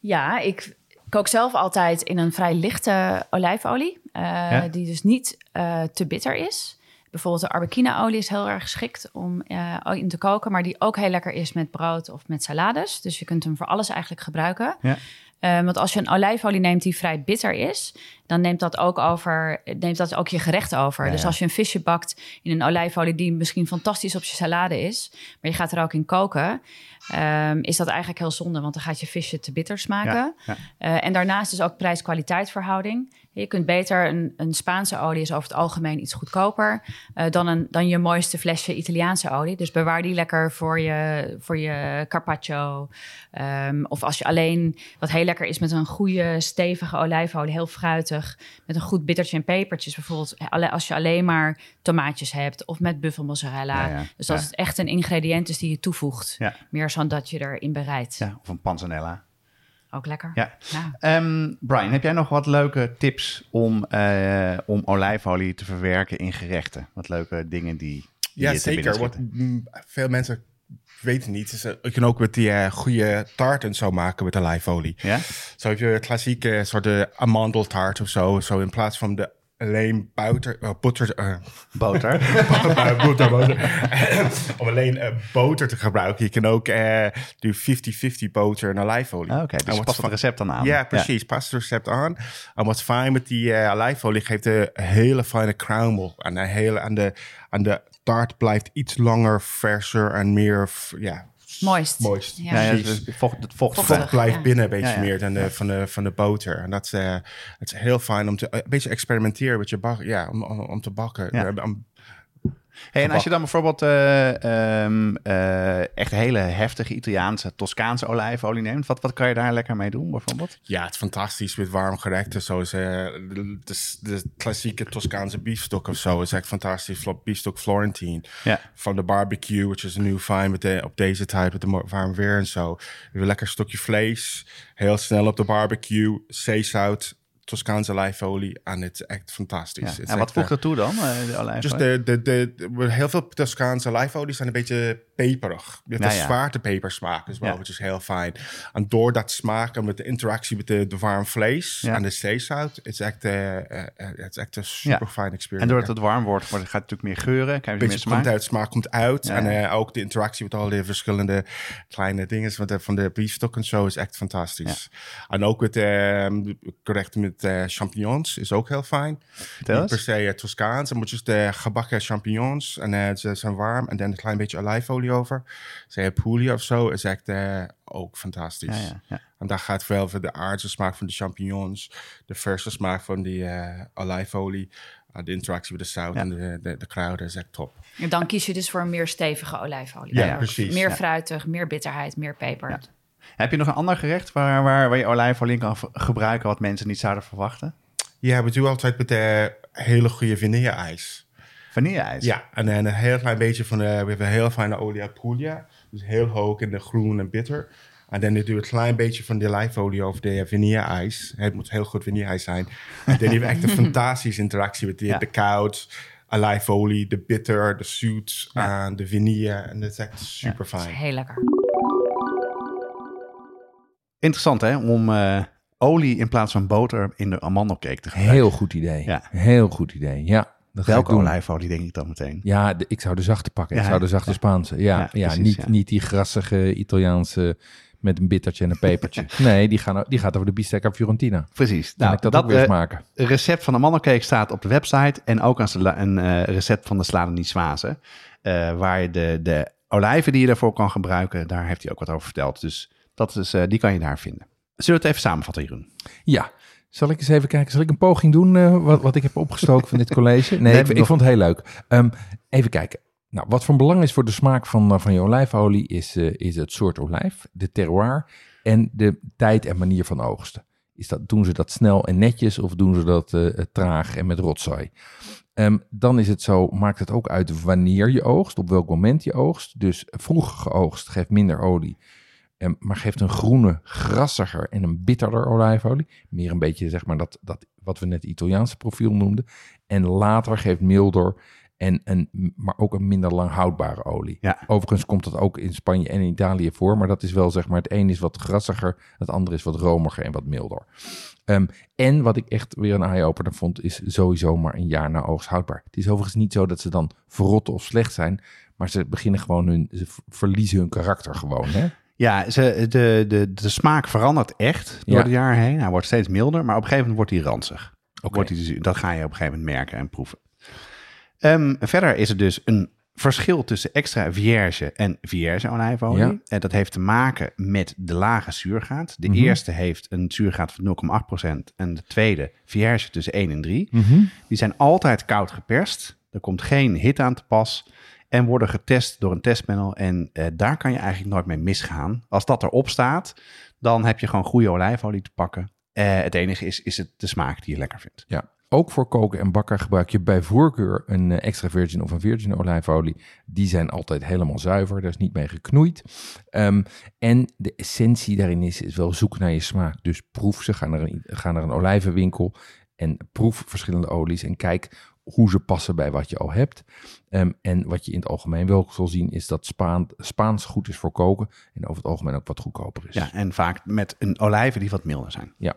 Ja, ik kook zelf altijd in een vrij lichte olijfolie. eh, Ja? Die dus niet eh, te bitter is. Bijvoorbeeld de arbequina-olie is heel erg geschikt om eh, in te koken. Maar die ook heel lekker is met brood of met salades. Dus je kunt hem voor alles eigenlijk gebruiken. Ja. Want als je een olijfolie neemt die vrij bitter is... dan neemt dat ook over, neemt dat ook je gerecht over. Ja, dus ja. als je een visje bakt in een olijfolie die misschien fantastisch op je salade is, maar je gaat er ook in koken, ehm, is dat eigenlijk heel zonde, want dan gaat je visje te bitter smaken. Ja, ja. Eh, en daarnaast is ook prijs-kwaliteit verhouding. Je kunt beter, een, een Spaanse olie is over het algemeen iets goedkoper eh, dan, een, dan je mooiste flesje Italiaanse olie. Dus bewaar die lekker voor je, voor je carpaccio. Ehm, of als je alleen, wat heel lekker is met een goede stevige olijfolie, heel fruitig, met een goed bittertje en pepertjes. Bijvoorbeeld alle- als je alleen maar tomaatjes hebt of met buffelmozzarella. Ja, ja. Dus dat Ja. het echt een ingrediënt is die je toevoegt. Meer dan dat je erin bereidt. Ja, of een panzanella. Ook lekker. Ja. Ja. Ehm, Brian, heb jij nog wat leuke tips om, eh, om olijfolie te verwerken in gerechten? Wat leuke dingen die, die Ja, je te binnen zeker. Schieten? mm, veel mensen weten niet. Dus, eh, je kan ook met die eh, goede taart en zo maken met olijfolie. Ja? Zo heb je klassieke soort de amandeltaart of zo. Zo in plaats van de alleen boter, eh, boter, eh, Boter. boter, boter. om alleen eh, boter te gebruiken. Je kan ook eh doe 50-50 boter en olijfolie. Ah, Oké, En dus pas het van- recept dan aan. Ja, precies. Pas het recept aan. En wat fijn met die eh olijfolie geeft een hele fijne crumble. En de, hele, en de, en de taart blijft iets langer, verser en meer, ja, Moist. moist. Ja. Ja, ja, Precies. dus vocht, het vocht. Vochtig. Blijft ja. binnen een beetje Ja, ja. meer dan de, van, de, van de boter. En dat is, eh, het is heel fijn om te, een beetje experimenteren met je bak, ja, om, om, om te bakken. Ja. Om- Hey, en als je dan bijvoorbeeld ehm, eh, echt hele heftige Italiaanse, Toscaanse olijfolie neemt, wat, wat kan je daar lekker mee doen bijvoorbeeld? Ja, het is fantastisch met warm gerechten. Zoals eh, de, de, de klassieke Toscaanse biefstuk of zo. is echt fantastisch. Biefstuk Florentine. Ja. Van de barbecue, which is nu fijn met de, op deze tijd met de warm weer en zo. Een lekker stukje vlees. Heel snel op de barbecue. Zeezout. Toscaanse olijfolie. En het is echt fantastisch. Ja. Het is En wat voegt eh, dat toe dan, eh, de olijfolie? dus de, de, de, heel veel Toscaanse olijfolie zijn een beetje peperig. Met Ja, een ja. zwaarte pepersmaak is wel, Ja. which is heel fijn. En door dat smaak en met de interactie met de, de warm vlees en de zeezout, het is echt, eh, eh, eh, het is echt een super fijn En experience. doordat het warm wordt, wordt gaat het natuurlijk meer geuren, krijg je meer smaak. komt uit, smaak komt uit. En eh, ook de interactie met al die verschillende kleine dingen van de, van de biefstuk en zo is echt fantastisch. En ook met ehm gerechten met champignons is ook heel fijn. Niet per se eh, Toscaans, maar just de gebakken champignons. En eh, ze zijn warm. En dan een klein beetje olijfolie over. Ze Puglia of zo is echt eh, ook fantastisch. Ja, ja, ja. En daar gaat wel voor de aardse smaak van de champignons. De verse smaak van die eh, olijfolie. de interactie met de zout Ja. en de, de, de kruiden is echt top. En dan kies je dus voor een meer stevige olijfolie. Ja, precies. Meer Ja. fruitig, meer bitterheid, meer peper. Heb je nog een ander gerecht waar, waar, waar je olijfolie in kan gebruiken wat mensen niet zouden verwachten? Ja, we doen altijd met de hele goede vanille-ijs. Vanille-ijs. Ja, en, en een heel klein beetje van de... We hebben een heel fijne olie uit Puglia. Dus heel hoog in de groen en bitter. En dan doe je een klein beetje van de olijfolie over de vanille-ijs. Het moet heel goed vanille-ijs zijn. En dan heb je echt een fantastische interactie met de, Ja. de koud, olijfolie, de bitter, de zoet Ja. en de vanille. En dat is echt super Dat is fijn. heel lekker. Interessant hè, om eh, olie in plaats van boter in de amandelcake te gebruiken. Heel goed idee. Ja. Heel goed idee. Ja, dat Welke olijfolie denk ik dan meteen? Ja, de- ik zou de zachte pakken. Ja, ik zou de zachte Ja. Spaanse. Ja, Ja, precies, niet, niet die grassige Italiaanse met een bittertje en een pepertje. nee, die, gaan, die gaat over de bistecca Fiorentina. Precies. Nou, ik dat, dat ook weer eens eh, maken. recept van de amandelcake staat op de website en ook sla- een eh, recept van de salade niçoise. eh waar je de, de olijven die je daarvoor kan gebruiken, daar heeft hij ook wat over verteld. Dus dat is, eh, die kan je daar vinden. Zullen we het even samenvatten, Jeroen? Ja. Zal ik eens even kijken? Zal ik een poging doen eh, wat, wat ik heb opgestoken van dit college? Nee, Nee, ik, ik vond het heel leuk. Ehm, even kijken. Nou, wat van belang is voor de smaak van, eh, van je olijfolie is, is het soort olijf, de terroir en de tijd en manier van oogsten. Is dat, doen ze dat snel en netjes of doen ze dat traag en met rotzooi? Ehm, dan is het zo, maakt het ook uit wanneer je oogst, op welk moment je oogst. Dus vroeg geoogst geeft minder olie, maar geeft een groene, grassiger en een bitterder olijfolie. Meer een beetje, zeg maar, dat, dat wat we net Italiaanse profiel noemden. En later geeft milder en een, maar ook een minder lang houdbare olie. Ja. Overigens komt dat ook in Spanje en in Italië voor, maar dat is wel, zeg maar, het een is wat grassiger, het andere is wat romiger en wat milder. Ehm, en wat ik echt weer een eye-opener vond, is sowieso maar een jaar na oogst houdbaar. Het is overigens niet zo dat ze dan verrotten of slecht zijn, maar ze beginnen gewoon hun, ze verliezen hun karakter gewoon. Hè? Ja, ze, de, de, de smaak verandert echt door Ja. de jaren heen. Hij wordt steeds milder, maar op een gegeven moment wordt hij ranzig. Wordt dus, dat ga je op een gegeven moment merken en proeven. Ehm, verder is er dus een verschil tussen extra vierge en vierge olijfolie. Ja. En dat heeft te maken met de lage zuurgraad. De Mhm. eerste heeft een zuurgraad van 0,8% en de tweede vierge tussen 1 en 3. Mhm. Die zijn altijd koud geperst. Er komt geen hitte aan te pas. En worden getest door een testpanel. En eh, daar kan je eigenlijk nooit mee misgaan. Als dat erop staat, dan heb je gewoon goede olijfolie te pakken. Eh, het enige is, is het de smaak die je lekker vindt. Ja, ook voor koken en bakken gebruik je bij voorkeur een eh, extra virgin of een virgin olijfolie. Die zijn altijd helemaal zuiver, daar is niet mee geknoeid. Ehm, en de essentie daarin is, is wel zoek naar je smaak. Dus proef ze, ga naar een, ga naar een olijvenwinkel en proef verschillende olies en kijk hoe ze passen bij wat je al hebt. Ehm, en wat je in het algemeen wel zal zien is dat Spaan, Spaans goed is voor koken en over het algemeen ook wat goedkoper is. Ja, en vaak met een olijven die wat milder zijn. Ja.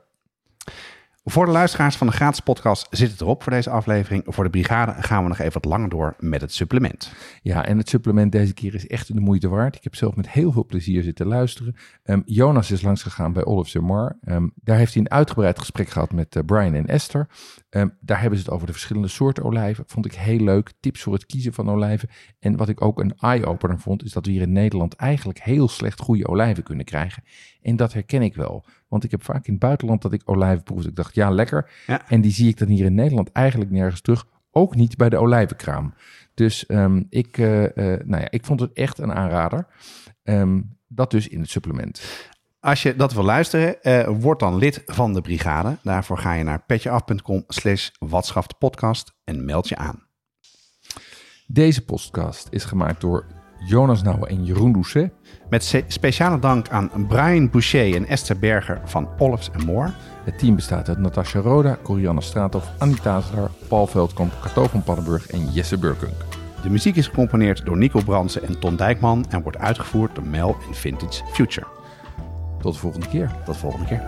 Voor de luisteraars van de gratis podcast zit het erop voor deze aflevering. Voor de brigade gaan we nog even wat langer door met het supplement. Ja, en het supplement deze keer is echt de moeite waard. Ik heb zelf met heel veel plezier zitten luisteren. Ehm, Jonas is langsgegaan bij Olive Mar. Ehm daar heeft hij een uitgebreid gesprek gehad met eh, Brian en Esther. Ehm, daar hebben ze het over de verschillende soorten olijven. Vond ik heel leuk. Tips voor het kiezen van olijven. En wat ik ook een eye-opener vond, is dat we hier in Nederland eigenlijk heel slecht goede olijven kunnen krijgen. En dat herken ik wel. Want ik heb vaak in het buitenland dat ik olijven proefde. Ik dacht, ja, lekker. Ja. En die zie ik dan hier in Nederland eigenlijk nergens terug. Ook niet bij de olijvenkraam. Dus ehm, ik, eh, eh, nou ja, ik vond het echt een aanrader. Ehm, dat dus in het supplement. Als je dat wil luisteren, eh, word dan lid van de brigade. Daarvoor ga je naar petjeaf.com slash podcast en meld je aan. Deze podcast is gemaakt door Jonas Nouwen en Jeroen Doucet. Met speciale dank aan Brian Boucher en Esther Berger van Olives More. Het team bestaat uit Natasja Roda, Corianne Straathoff, Anita Azar, Paul Veldkamp, Cato van Paddenburg en Jesse Burkunk. De muziek is gecomponeerd door Nico Bransen en Ton Dijkman en wordt uitgevoerd door Mel en Vintage Future. Tot de volgende keer. Tot de volgende keer.